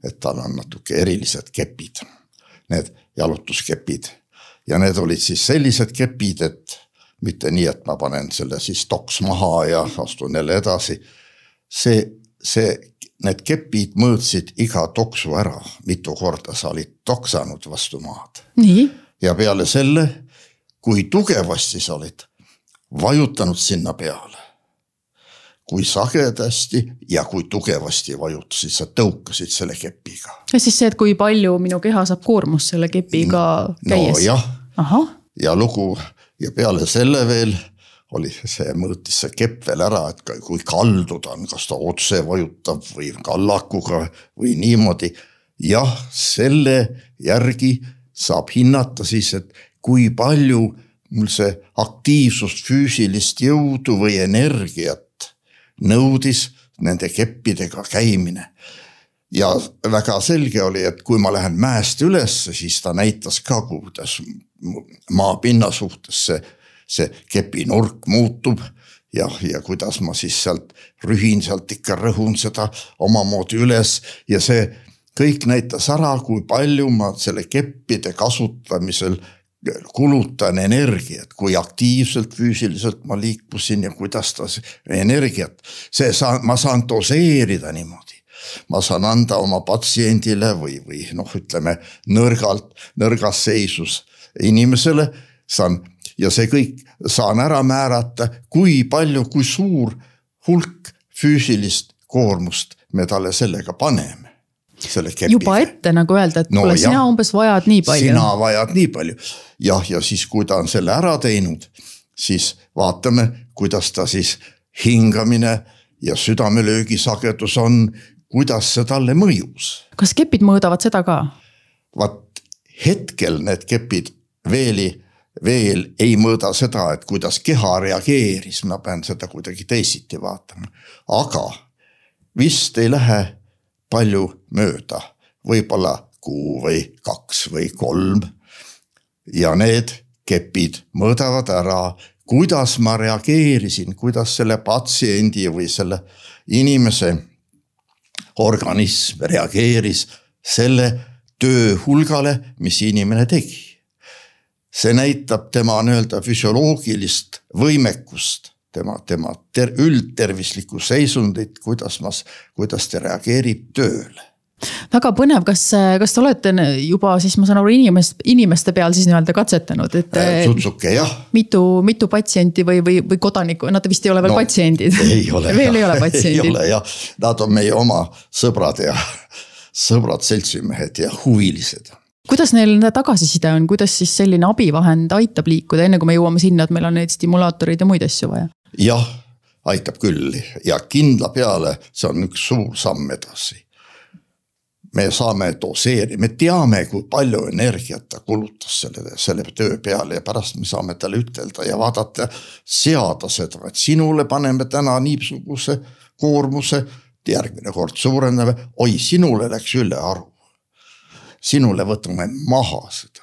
et tal on natuke erilised kepid, need jalutuskepid ja need olid siis sellised kepid, et mitte nii, et ma panen selle siis toks maha ja astun jälle edasi. see, see, need kepid mõõtsid iga toksu ära, mitu korda sa olid toksanud vastu maad. ja peale selle, kui tugevasti sa olid vajutanud sinna peale. kui sagedasti ja kui tugevasti vajutasid, sa tõukasid selle kepiga. ja siis see, et kui palju minu keha saab koormust selle kepiga käies? nojah, ja lugu ja peale selle veel oli see, mõõtis see kepp veel ära, et kui kaldu ta on, kas ta otse vajutab või kallakuga või niimoodi. jah, selle järgi saab hinnata siis, et kui palju mul see aktiivsust, füüsilist jõudu või energiat nõudis nende keppidega käimine ja väga selge oli, et kui ma lähen mäest ülesse, siis ta näitas ka, kuidas maapinna suhtes see, see kepinurk muutub ja, ja kuidas ma siis sealt rühin sealt ikka rõhun seda omamoodi üles. Ja see kõik näitas ära, kui palju ma selle keppide kasutamisel kulutan energiat, kui aktiivselt füüsiliselt ma liikusin ja kuidas ta energiat, see saan, ma saan doseerida niimoodi ma saan anda oma patsiendile või, või noh, ütleme nõrgalt, nõrgas seisus inimesele saan ja see kõik saan ära määrata, kui palju, kui suur hulk füüsilist koormust me talle sellega paneme. juba ette nagu öelda, et no, kuule, sina umbes vajad nii palju. sina vajad nii palju jah, ja siis, kui ta on selle ära teinud, siis vaatame, kuidas ta siis hingamine ja südamelöögi sagedus on, kuidas see talle mõjus. kas kepid mõõdavad seda ka? vaat hetkel need kepid veeli, veel ei mõõda seda, et kuidas keha reageeris, ma pean seda kuidagi teisiti vaatama. aga vist ei lähe palju mööda, võib-olla kuu või kaks või kolm. ja need kepid mõõdavad ära, kuidas ma reageerisin, kuidas selle patsiendi või selle inimese organism reageeris selle töö hulgale, mis inimene tegi. see näitab tema nii-öelda füsioloogilist võimekust, tema, tema ter, üldtervislikku seisundit, kuidas ma, kuidas ta reageerib tööle väga põnev, kas, kas te olete juba siis ma saan aru inimest, inimeste peal siis nii-öelda katsetanud, et. sutsuke jah. mitu, mitu patsienti või, või, või kodanikku, nad vist ei ole veel no, patsiendid. [laughs] ei ole. veel ei ole [laughs] patsiendid. ei ole jah, nad on meie oma sõbrad ja [laughs] sõbrad, seltsimehed ja huvilised kuidas neil tagasiside on, kuidas siis selline abivahend aitab liikuda, enne kui me jõuame sinna, et meil on neid stimulaatoreid ja muid asju vaja? jah, aitab küll ja kindla peale, see on üks suur samm edasi me saame doseerida, me teame, kui palju energiat ta kulutas selle, selle töö peale ja pärast me saame talle ütelda ja vaadata, seada seda, et sinule paneme täna niisuguse koormuse, järgmine kord suurendame, oi, sinule läks üle aru. sinule võtame maha seda.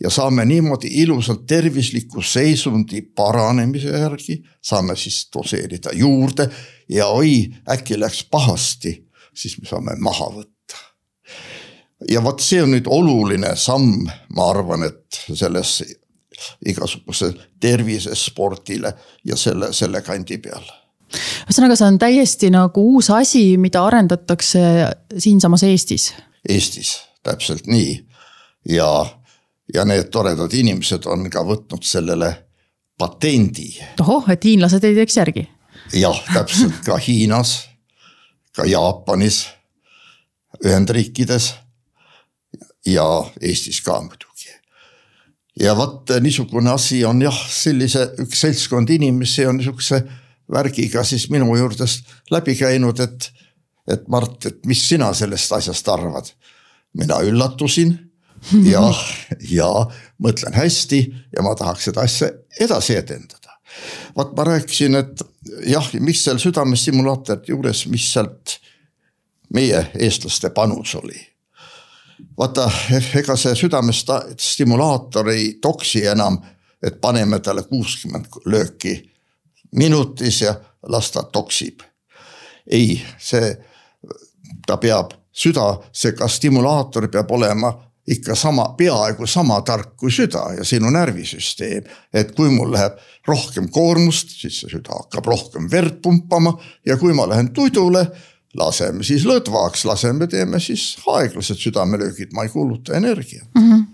Ja saame niimoodi ilusalt tervisliku seisundi paranemise järgi, saame siis doseerida juurde. Ja oi, äkki läks pahasti, siis me saame maha võtta ja vot see on nüüd oluline samm, ma arvan, et selles igasuguse tervisespordile ja selle, selle kandi peal ühesõnaga, see on täiesti nagu uus asi, mida arendatakse siinsamas Eestis. Eestis, täpselt nii ja, ja need toredad inimesed on ka võtnud sellele patendi. tohoh, et hiinlased ei teeks järgi? jah, täpselt ka Hiinas, ka Jaapanis, Ühendriikides ja Eestis ka muidugi. ja vot niisugune asi on jah, sellise üks seltskond inimesi on niisuguse värgiga siis minu juurdest läbi käinud, et, et Mart, et mis sina sellest asjast arvad. mina üllatusin [laughs] ja, ja mõtlen hästi ja ma tahaks seda asja edasi edendada. vaat ma rääkisin, et jah, mis seal südamestimulaatorite juures, mis sealt meie eestlaste panus oli vaata, ega see südamestimulaator ei toksi enam, et paneme talle kuuskümmend lööki minutis ja las ta toksib. ei, see, ta peab, süda, see ka stimulaator peab olema ikka sama, peaaegu sama tark kui süda ja sinu närvisüsteem. et kui mul läheb rohkem koormust, siis see süda hakkab rohkem verd pumpama ja kui ma lähen tudule laseme siis lõdvaks, laseme, teeme siis aeglased südamelöögid, ma ei kuluta energiat mm. -hmm.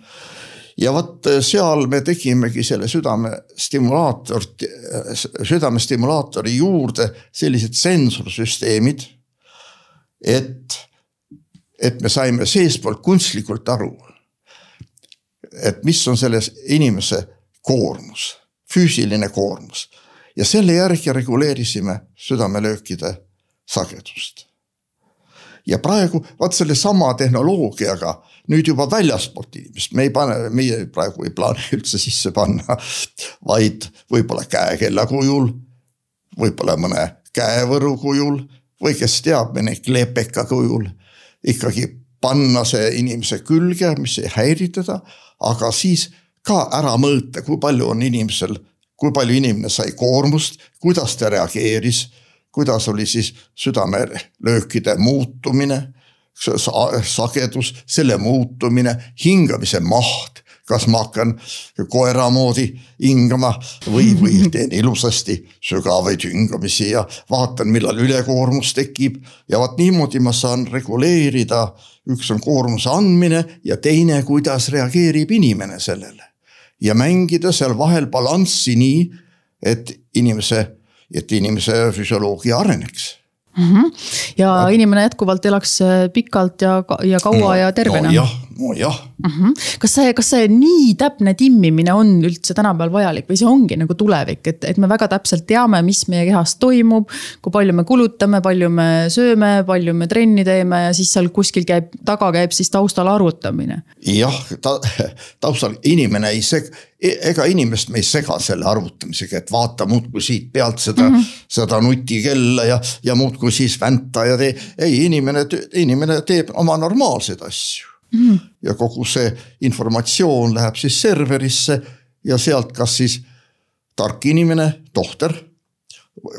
ja vot äh, seal me tegimegi selle südamestimulaatorit, äh, südamestimulaatori juurde sellised sensorsüsteemid. et, et me saime seestpoolt kunstlikult aru, et mis on selles inimese koormus, füüsiline koormus ja selle järgi reguleerisime südamelöökide sagedust. ja praegu vot sellesama tehnoloogiaga nüüd juba väljaspoolt inimest, me ei pane, meie praegu ei plaani [laughs] üldse sisse panna, vaid võib-olla käekella kujul, võib-olla mõne käevõru kujul või kes teab, mõne klepeka kujul ikkagi panna see inimese külge, mis ei häiri teda, aga siis ka ära mõõta, kui palju on inimesel, kui palju inimene sai koormust, kuidas ta reageeris kuidas oli siis südamelöökide muutumine, sagedus, selle muutumine, hingamise maht kas ma hakkan koera moodi hingama või, või [laughs] teen ilusasti sügavaid hingamisi ja vaatan, millal ülekoormus tekib. ja vot niimoodi ma saan reguleerida, üks on koormuse andmine ja teine, kuidas reageerib inimene sellele. ja mängida seal vahel balanssi nii, et inimese et inimese füsioloogia areneks mm. -hmm. ja no. inimene jätkuvalt elaks äh, pikalt ja, ja kaua no, ja tervena no,. jah, nojah mm. -hmm. kas see, kas see nii täpne timmimine on üldse tänapäeval vajalik või see ongi nagu tulevik, et, et me väga täpselt teame, mis meie kehas toimub. kui palju me kulutame, palju me sööme, palju me trenni teeme ja siis seal kuskil käib, taga käib siis taustal arvutamine. jah, ta taustal inimene ei seg-, e-, ega inimest me ei sega selle arvutamisega, et vaata muudkui siit pealt seda mm, -hmm. seda nutikella ja, ja muudkui siis vänta ja tee. ei, inimene, inimene teeb oma normaalseid asju mm.. ja kogu see informatsioon läheb siis serverisse ja sealt, kas siis tark inimene, tohter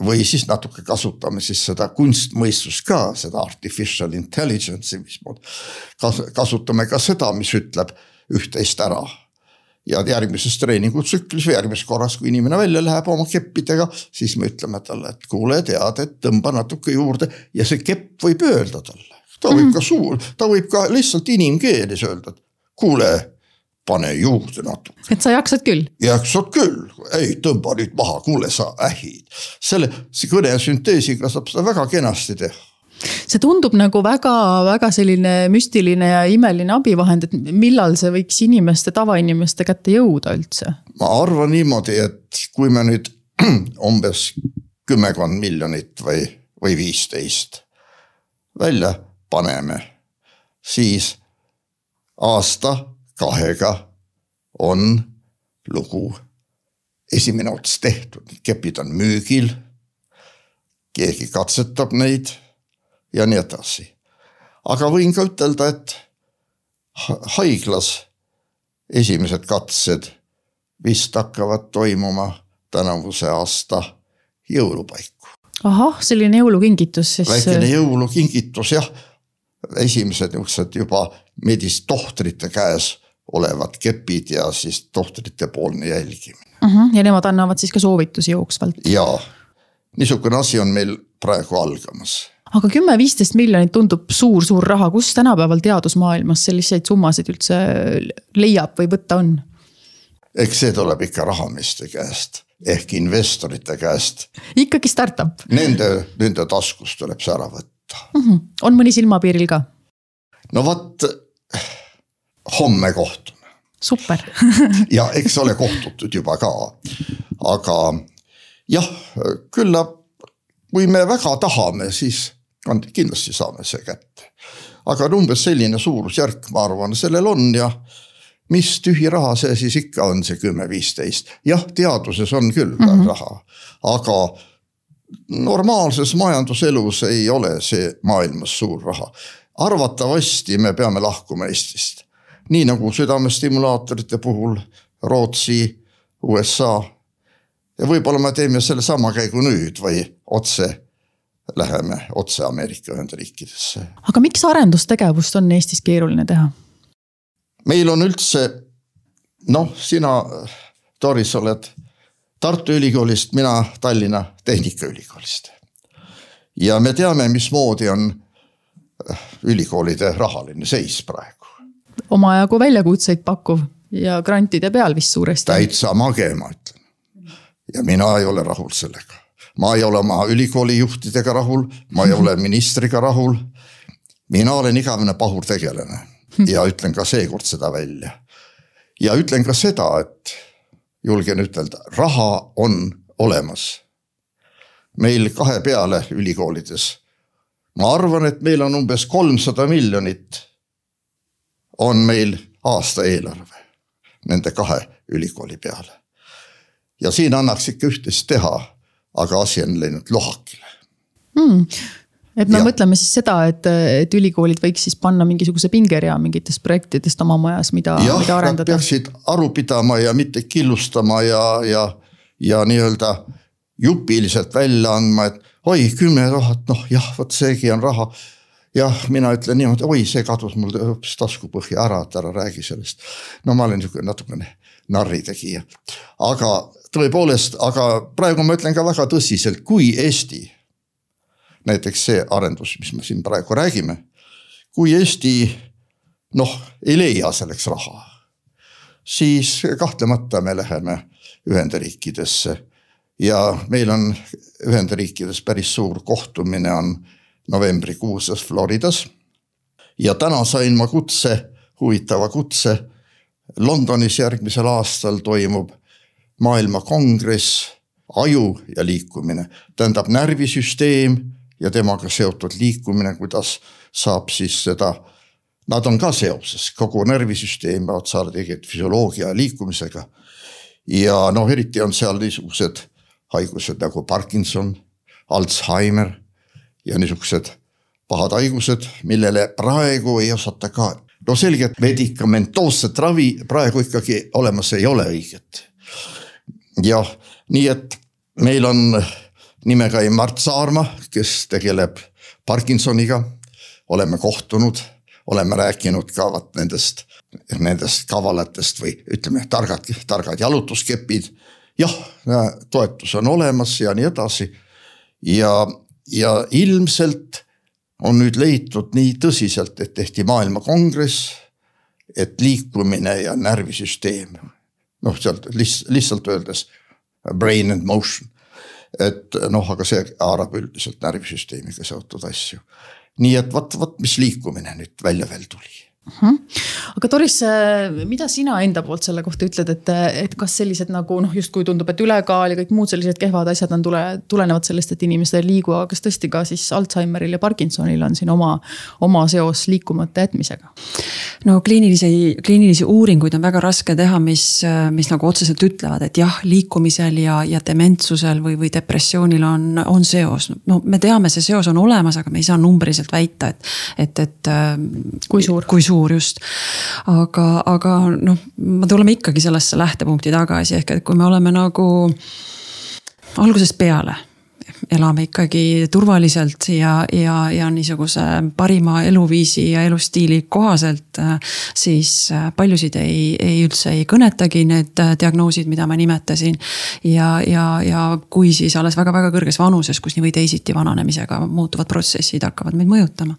või siis natuke kasutame siis seda kunstmõistust ka, seda artificial intelligence'i, mis mood. kasutame ka seda, mis ütleb üht-teist ära. ja järgmises treeningutsüklis või järgmises korras, kui inimene välja läheb oma keppidega, siis me ütleme talle, et kuule, tead, et tõmba natuke juurde ja see kepp võib öelda talle ta võib ka suur, ta võib ka lihtsalt inimkeeles öelda, et kuule, pane juurde natuke. et sa jaksad küll? jaksad küll, ei tõmba nüüd maha, kuule, sa ähid. selle, kõnesünteesiga saab seda väga kenasti teha see tundub nagu väga-väga selline müstiline ja imeline abivahend, et millal see võiks inimeste, tavainimeste kätte jõuda üldse? ma arvan niimoodi, et kui me nüüd [clears throat] umbes kümmekond miljonit või, või viisteist välja paneme, siis aasta-kahega on lugu esimene ots tehtud, kepid on müügil. keegi katsetab neid ja nii edasi. aga võin ka ütelda, et haiglas esimesed katsed vist hakkavad toimuma tänavuse aasta jõulupaiku. ahah, selline jõulukingitus siis. väikene jõulukingitus jah, esimesed niisugused juba medis tohtrite käes olevad kepid ja siis tohtrite poolne jälgimine uh. Mhm, -huh. ja nemad annavad siis ka soovitusi jooksvalt. jaa, niisugune asi on meil praegu algamas aga kümme-viisteist miljonit tundub suur-suur raha, kus tänapäeval teadusmaailmas selliseid summasid üldse leiab või võtta on? eks see tuleb ikka rahameeste käest ehk investorite käest. ikkagi startup. Nende, nende taskust tuleb see ära võtta mm. -hmm. on mõni silmapiiril ka? no vot, homme kohtume. super ja eks ole kohtutud juba ka, aga jah, küllap kui me väga tahame, siis kindlasti saame see kätte. aga umbes selline suurusjärk, ma arvan, sellel on ja mis tühi raha see siis ikka on, see kümme-viisteist, jah, teaduses on küll mm -hmm. raha, aga normaalses majanduselus ei ole see maailmas suur raha. arvatavasti me peame lahkuma Eestist, nii nagu südamestimulaatorite puhul Rootsi, USA. ja võib-olla me teeme sellesama käigu nüüd või otse läheme otse Ameerika Ühendriikidesse. aga miks arendustegevust on Eestis keeruline teha? meil on üldse noh, sina, Doris, oled Tartu Ülikoolist, mina Tallinna Tehnikaülikoolist. ja me teame, mismoodi on äh, ülikoolide rahaline seis praegu. omajagu väljakutseid pakkuv ja grantide peal vist suuresti. täitsa mage, ma ütlen. ja mina ei ole rahul sellega ma ei ole oma ülikooli juhtidega rahul, ma ei ole [laughs] ministriga rahul. mina olen igavene pahurtegelane [laughs] ja ütlen ka seekord seda välja. ja ütlen ka seda, et julgen ütelda, raha on olemas. meil kahe peale ülikoolides. ma arvan, et meil on umbes kolmsada miljonit on meil aastaeelarve nende kahe ülikooli peale. ja siin annaks ikka üht-teist teha aga asi on läinud lohakile mm et me ja. mõtleme siis seda, et, et ülikoolid võiks siis panna mingisuguse pingerea mingitest projektidest oma majas, mida, mida arendada. peaksid aru pidama ja mitte killustama ja, ja, ja nii-öelda jupiliselt välja andma, et oi, kümme tuhat, noh jah, vot seegi on raha. jah, mina ütlen niimoodi, oi, see kadus mul hoopis taskupõhja ära, et ära räägi sellest. no ma olen niisugune natukene narritegija, aga tõepoolest, aga praegu ma ütlen ka väga tõsiselt, kui Eesti, näiteks see arendus, mis me siin praegu räägime, kui Eesti noh, ei leia selleks raha, siis kahtlemata me läheme Ühendriikidesse ja meil on Ühendriikides päris suur kohtumine on novembrikuuses Floridas. ja täna sain ma kutse, huvitava kutse. Londonis järgmisel aastal toimub maailmakongress, aju ja liikumine, tähendab närvisüsteem ja temaga seotud liikumine, kuidas saab siis seda. Nad on ka seoses, kogu närvisüsteem otsa tegelikult füsioloogia ja liikumisega. ja noh, eriti on seal niisugused haigused nagu Parkinson, Alzheimer ja niisugused pahad haigused, millele praegu ei osata ka. no selge, et medikamentoosset ravi praegu ikkagi olemas ei ole õiget jah, nii et meil on nimega Mart Saarma, kes tegeleb Parkinsoniga. oleme kohtunud, oleme rääkinud ka vot nendest, nendest kavalatest või ütleme, targad, targad jalutuskepid. jah, toetus on olemas ja nii edasi. ja, ja ilmselt on nüüd leitud nii tõsiselt, et tehti maailmakongress, et liikumine ja närvisüsteem, noh, sealt lihtsalt, lihtsalt öeldes brain and motion. Et noh, aga see haarab üldiselt närvisüsteemiga seotud asju. nii et vot, vot mis liikumine nüüd välja veel tuli uh. Mhm. -huh. aga Doris, mida sina enda poolt selle kohta ütled, et, et kas sellised nagu noh, justkui tundub, et ülekaal ja kõik muud sellised kehvad asjad on tule, tulenevad sellest, et inimesed ei liigu, aga kas tõesti ka siis Alžeimeril ja Parkinsonil on siin oma, oma seos liikumata jätmisega? no kliinilisi, kliinilisi uuringuid on väga raske teha, mis, mis nagu otseselt ütlevad, et jah, liikumisel ja, ja dementsusel või, või depressioonil on, on seos. no me teame, see seos on olemas, aga me ei saa numbriliselt väita, et, et, et. kui suur? kui suur suur just. aga, aga noh, me tuleme ikkagi sellesse lähtepunkti tagasi, ehk et kui me oleme nagu algusest peale elame ikkagi turvaliselt ja, ja, ja niisuguse parima eluviisi ja elustiili kohaselt. siis paljusid ei, ei üldse ei kõnetagi need diagnoosid, mida ma nimetasin. ja, ja, ja kui siis alles väga-väga kõrges vanuses, kus nii või teisiti vananemisega muutuvad protsessid hakkavad meid mõjutama.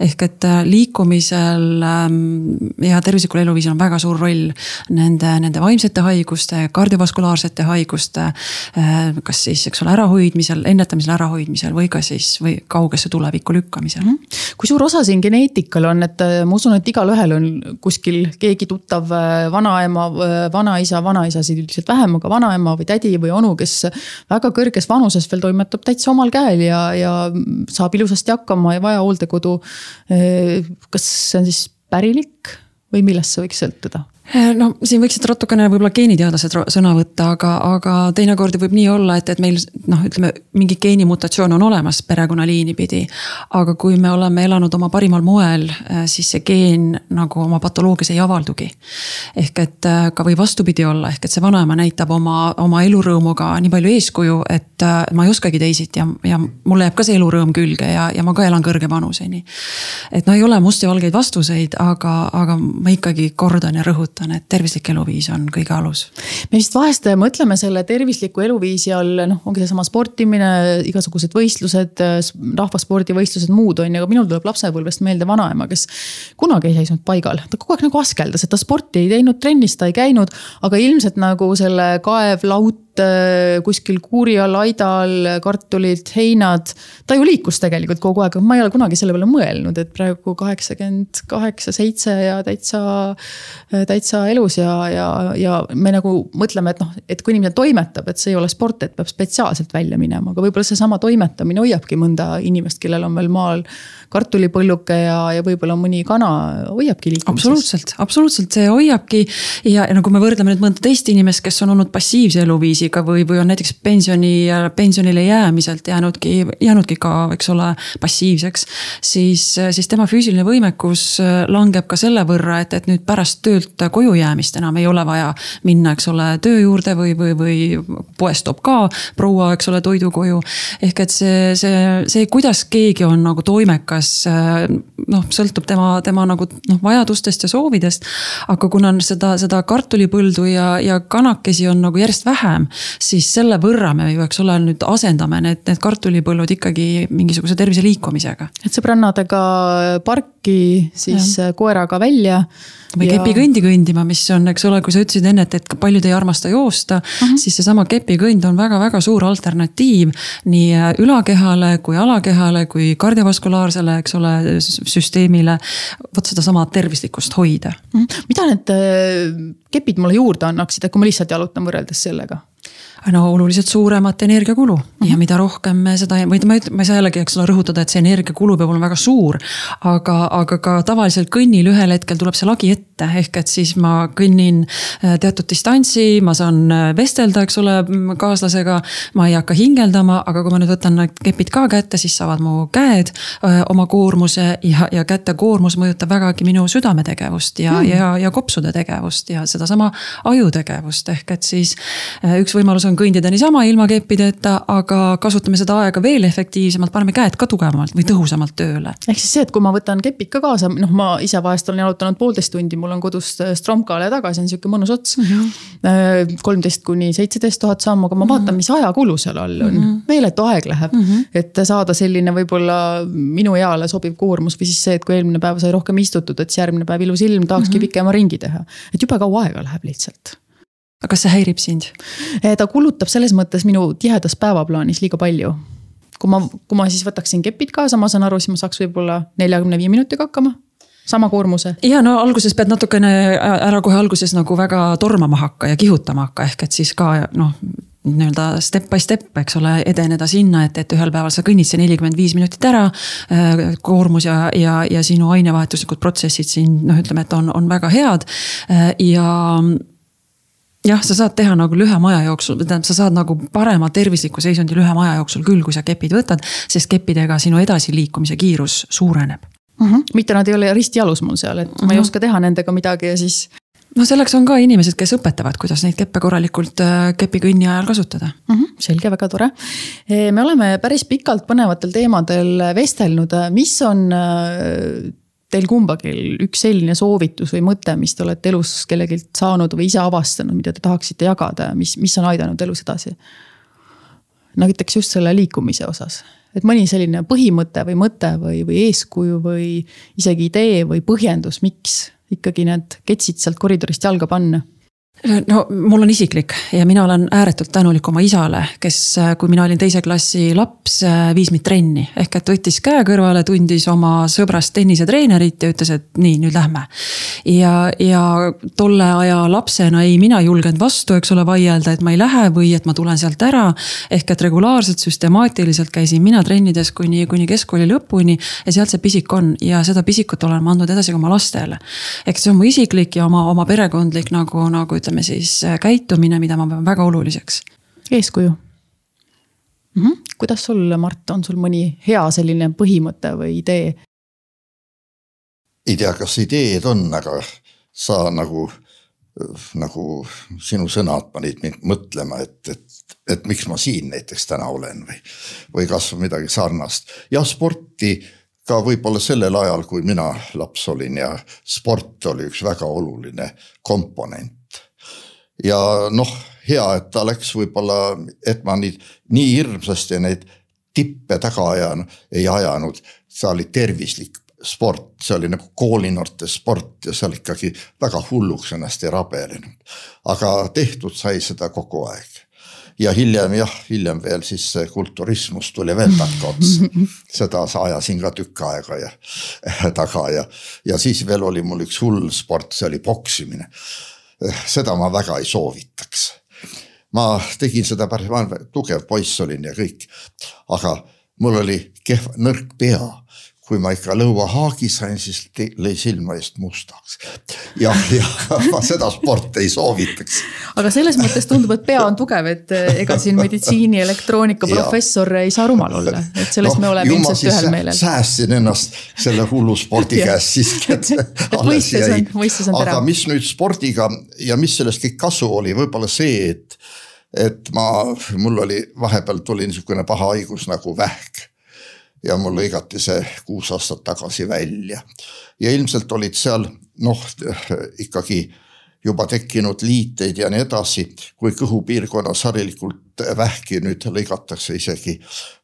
ehk et liikumisel ähm, ja tervislikul eluviisil on väga suur roll nende, nende vaimsete haiguste, kardiovaskulaarsete haiguste. Äh, kas siis, eks ole, ärahoidmisel ennetamisel, ärahoidmisel või ka siis, või kaugesse tulevikku lükkamisel mm. -hmm. kui suur osa siin geneetikal on, et äh, ma usun, et igalühel on kuskil keegi tuttav äh, vanaema, äh, vanaisa, vanaisasid üldiselt vähem, aga vanaema või tädi või onu, kes väga kõrges vanuses veel toimetab täitsa omal käel ja, ja saab ilusasti hakkama, ei vaja hooldekodu. kas see on siis pärilik või millest see võiks sõltuda? Äh, no siin võiksid natukene võib-olla geeniteadlased sõna võtta, aga, aga teinekord võib nii olla, et, et meil noh, ütleme mingi geenimutatsioon on olemas perekonnaliini pidi. aga kui me oleme elanud oma parimal moel, äh, siis see geen nagu oma patoloogias ei avaldugi. ehk et äh, ka või vastupidi olla, ehk et see vanaema näitab oma, oma elurõõmuga nii palju eeskuju, et ma ei oskagi teisiti ja, ja mulle jääb ka see elurõõm külge ja, ja ma ka elan kõrge vanuseni. et no ei ole musti valgeid vastuseid, aga, aga ma ikkagi kordan ja rõhutan rõhutan, et tervislik eluviis on kõige alus. me vist vahest mõtleme selle tervisliku eluviisi all, noh, ongi seesama sportimine, igasugused võistlused, rahvaspordivõistlused, muud on ju, aga minul tuleb lapsepõlvest meelde vanaema, kes kunagi ei seisnud paigal, ta kogu aeg nagu askeldas, et ta sporti ei teinud, trennis ta ei käinud, aga ilmselt nagu selle kaev, laut Äh, kuskil kuuri all, aida all, kartulid, heinad. ta ju liikus tegelikult kogu aeg, ma ei ole kunagi selle peale mõelnud, et praegu kaheksakümmend kaheksa, seitse ja täitsa, täitsa elus ja, ja, ja me nagu mõtleme, et noh, et kui inimene toimetab, et see ei ole sport, et peab spetsiaalselt välja minema, aga võib-olla seesama toimetamine hoiabki mõnda inimest, kellel on veel maal kartulipõlluke ja, ja võib-olla mõni kana hoiabki liikumises. absoluutselt, absoluutselt see hoiabki ja, ja no kui me võrdleme nüüd mõnda teist inimest, kes on olnud passiivse eluviisi kriisiga või, või on näiteks pensioni, pensionile jäämiselt jäänudki, jäänudki ka, eks ole, passiivseks. siis, siis tema füüsiline võimekus langeb ka selle võrra, et, et nüüd pärast töölt koju jäämist enam ei ole vaja minna, eks ole, töö juurde või, või, või poest toob ka proua, eks ole, toidu koju. ehk et see, see, see, kuidas keegi on nagu toimekas, noh, sõltub tema, tema nagu noh, vajadustest ja soovidest. aga kuna seda, seda kartulipõldu ja, ja kanakesi on nagu järjest vähem, siis selle võrra me eks ole, nüüd asendame need, need kartulipõllud ikkagi mingisuguse tervise liikumisega. et sõbrannadega parki, siis ja. koeraga välja või ja... kepikõndi kõndima, mis on, eks ole, kui sa ütlesid enne, et, et paljud ei armasta joosta uh, -huh. siis seesama kepikõnd on väga-väga suur alternatiiv nii äh, ülakehale kui alakehale kui kardiovaskulaarsele, eks ole, süsteemile. vot sedasama tervislikkust hoida uh. -huh. mida need äh, kepid mulle juurde annaksid, et kui ma lihtsalt jalutan võrreldes sellega? No oluliselt suuremat energiakulu mm -hmm. ja mhm. mida rohkem me seda, või ma ei, ma ei saa jällegi, eks ole, rõhutada, et see energiakulu peab olema väga suur. aga, aga ka tavaliselt kõnnil ühel hetkel tuleb see lagi ette, ehk et siis ma kõnnin äh, teatud distantsi, ma saan äh, vestelda, eks ole, kaaslasega. ma ei hakka hingeldama, aga kui ma nüüd võtan need kepid ka kätte, siis saavad mu käed äh, oma koormuse ja, ja käte koormus mõjutab vägagi minu südametegevust ja mm., ja, ja kopsude tegevust ja sedasama ajutegevust, ehk et siis üks võimalus on on kõndida niisama ilma keppideta, aga kasutame seda aega veel efektiivsemalt, paneme käed ka tugevamalt või tõhusamalt tööle. ehk siis see, et kui ma võtan kepid ka kaasa, noh, ma ise vahest olen jalutanud poolteist tundi, mul on kodust Stromkale tagasi, on sihuke mõnus ots mm. -hmm. kolmteist kuni seitseteist tuhat sammu, aga ma vaatan, mhm. mis ajakulu seal all on mm. -hmm. meeletu aeg läheb mm, -hmm. et saada selline võib-olla minu eale sobiv koormus või siis see, et kui eelmine päev sai rohkem istutud, et siis järgmine päev ilus ilm, tahakski mm -hmm. pikema ringi teha. et jube kaua aega läheb lihtsalt aga kas see häirib sind? Eh, ta kulutab selles mõttes minu tihedas päevaplaanis liiga palju kui ma, kui ma siis võtaksin kepid kaasa, ma saan aru, siis ma saaks võib-olla neljakümne viie minutiga hakkama sama koormuse. ja no alguses pead natukene ära kohe alguses nagu väga tormama hakka ja kihutama hakka, ehk et siis ka noh nii-öelda step by step, eks ole, edeneda sinna, et, et ühel päeval sa kõnnid see nelikümmend viis minutit ära. Äh, koormus ja, ja, ja sinu ainevahetuslikud protsessid siin noh, ütleme, et on, on väga head äh, ja jah, sa saad teha nagu lühema aja jooksul, tähendab, sa saad nagu parema tervisliku seisundi lühema aja jooksul küll, kui sa kepid võtad, sest keppidega sinu edasiliikumise kiirus suureneb mm. -hmm. mitte nad ei ole ristijalus mul seal, et mm -hmm. ma ei mhm. oska teha nendega midagi ja siis. no selleks on ka inimesed, kes õpetavad, kuidas neid keppe korralikult äh, kepikõnni ajal kasutada mm. -hmm. selge, väga tore. me oleme päris pikalt põnevatel teemadel vestelnud, mis on äh, teil kumbagi üks selline soovitus või mõte, mis te olete elus kellelgi saanud või ise avastanud, mida te tahaksite jagada ja mis, mis on aidanud elus edasi? Näiteks just selle liikumise osas, et mõni selline põhimõte või mõte või, või eeskuju või isegi idee või põhjendus, miks ikkagi need ketsid sealt koridorist jalga panna no mul on isiklik ja mina olen ääretult tänulik oma isale, kes, kui mina olin teise klassi laps, viis mind trenni. ehk et võttis käe kõrvale, tundis oma sõbrast tennisetreenerit ja ütles, et nii, nüüd lähme. ja, ja tolle aja lapsena ei mina julgenud vastu, eks ole, vaielda, et ma ei lähe või et ma tulen sealt ära. ehk et regulaarselt, süstemaatiliselt käisin mina trennides kuni, kuni keskkooli lõpuni ja sealt see pisik on ja seda pisikut olen ma andnud edasi ka oma lastele. ehk see on mu isiklik ja oma, oma perekondlik nagu, nagu ütleme siis äh, käitumine, mida ma pean väga oluliseks. eeskuju mm. -hmm. kuidas sul, Mart, on sul mõni hea selline põhimõte või idee? ei tea, kas ideed on, aga sa nagu, nagu sinu sõnad panid mind mõtlema, et, et, et miks ma siin näiteks täna olen või, või kasvõi midagi sarnast. jah, sporti ka võib-olla sellel ajal, kui mina laps olin ja sport oli üks väga oluline komponent ja noh, hea, et ta läks võib-olla, et ma nii, nii hirmsasti neid tippe taga ajan, ei ajanud, see oli tervislik sport, see oli nagu koolinoorte sport ja seal ikkagi väga hulluks ennast ei rabelenud. aga tehtud sai seda kogu aeg ja hiljem jah, hiljem veel siis kulturismus tuli veel takkaotsa. [laughs] seda ajasin ka tükk aega ja [laughs] taga ja, ja siis veel oli mul üks hull sport, see oli poksimine seda ma väga ei soovitaks. ma tegin seda päris, ma tugev poiss olin ja kõik, aga mul oli kehv, nõrk pea kui ma ikka lõuahaagi sain, siis lõi silma eest mustaks. jah, ja [laughs] ma seda sporti ei soovitaks. aga selles mõttes tundub, et pea on tugev, et eh, ega siin meditsiini, elektroonika professor ei saa rumal olla, et selles no, me oleme ilmselt ühel meelel. säästsin ennast selle hullu spordi [laughs] käest siiski, [laughs] et alles jäi. aga mis nüüd spordiga ja mis sellest kõik kasu oli, võib-olla see, et, et ma, mul oli vahepeal tuli niisugune paha haigus nagu vähk ja mul lõigati see kuus aastat tagasi välja. ja ilmselt olid seal noh, ikkagi juba tekkinud liiteid ja nii edasi, kui kõhupiirkonnas harilikult vähki nüüd lõigatakse isegi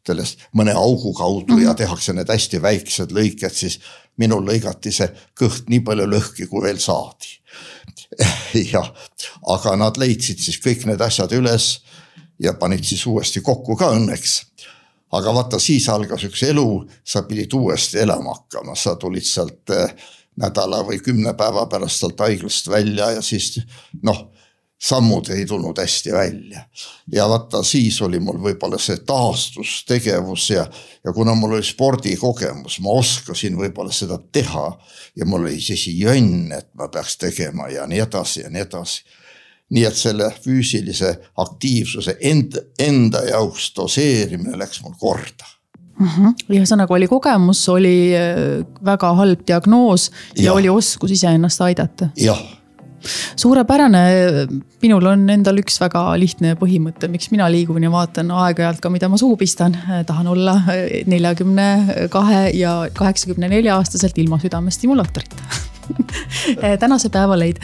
sellest mõne augu kaudu ja mhm. tehakse need hästi väiksed lõiked, siis minul lõigati see kõht nii palju lõhki, kui veel saadi. [laughs] jah, aga nad leidsid siis kõik need asjad üles ja panid siis uuesti kokku ka õnneks aga vaata, siis algas üks elu, sa pidid uuesti elama hakkama, sa tulid sealt eh, nädala või kümne päeva pärast sealt haiglast välja ja siis noh, sammud ei tulnud hästi välja. ja vaata, siis oli mul võib-olla see taastustegevus ja, ja kuna mul oli spordikogemus, ma oskasin võib-olla seda teha ja mul oli siis jönn, et ma peaks tegema ja nii edasi ja nii edasi nii et selle füüsilise aktiivsuse enda, enda jaoks doseerimine läks mul korda. Mm -hmm.. ühesõnaga oli kogemus, oli äh, väga halb diagnoos ja, ja oli oskus iseennast aidata. jah. Suurepärane, minul on endal üks väga lihtne põhimõte, miks mina liigun ja vaatan aeg-ajalt ka, mida ma suhu pistan. tahan olla neljakümne kahe ja kaheksakümne nelja aastaselt ilma südamestimulaatorita [laughs] [laughs] tänase päeva leid.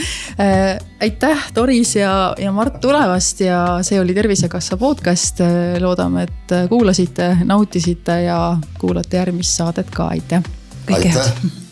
aitäh, Doris ja, ja Mart tulemast ja see oli Tervisekassa podcast. loodame, et kuulasite, nautisite ja kuulate järgmist saadet ka, aitäh. kõike head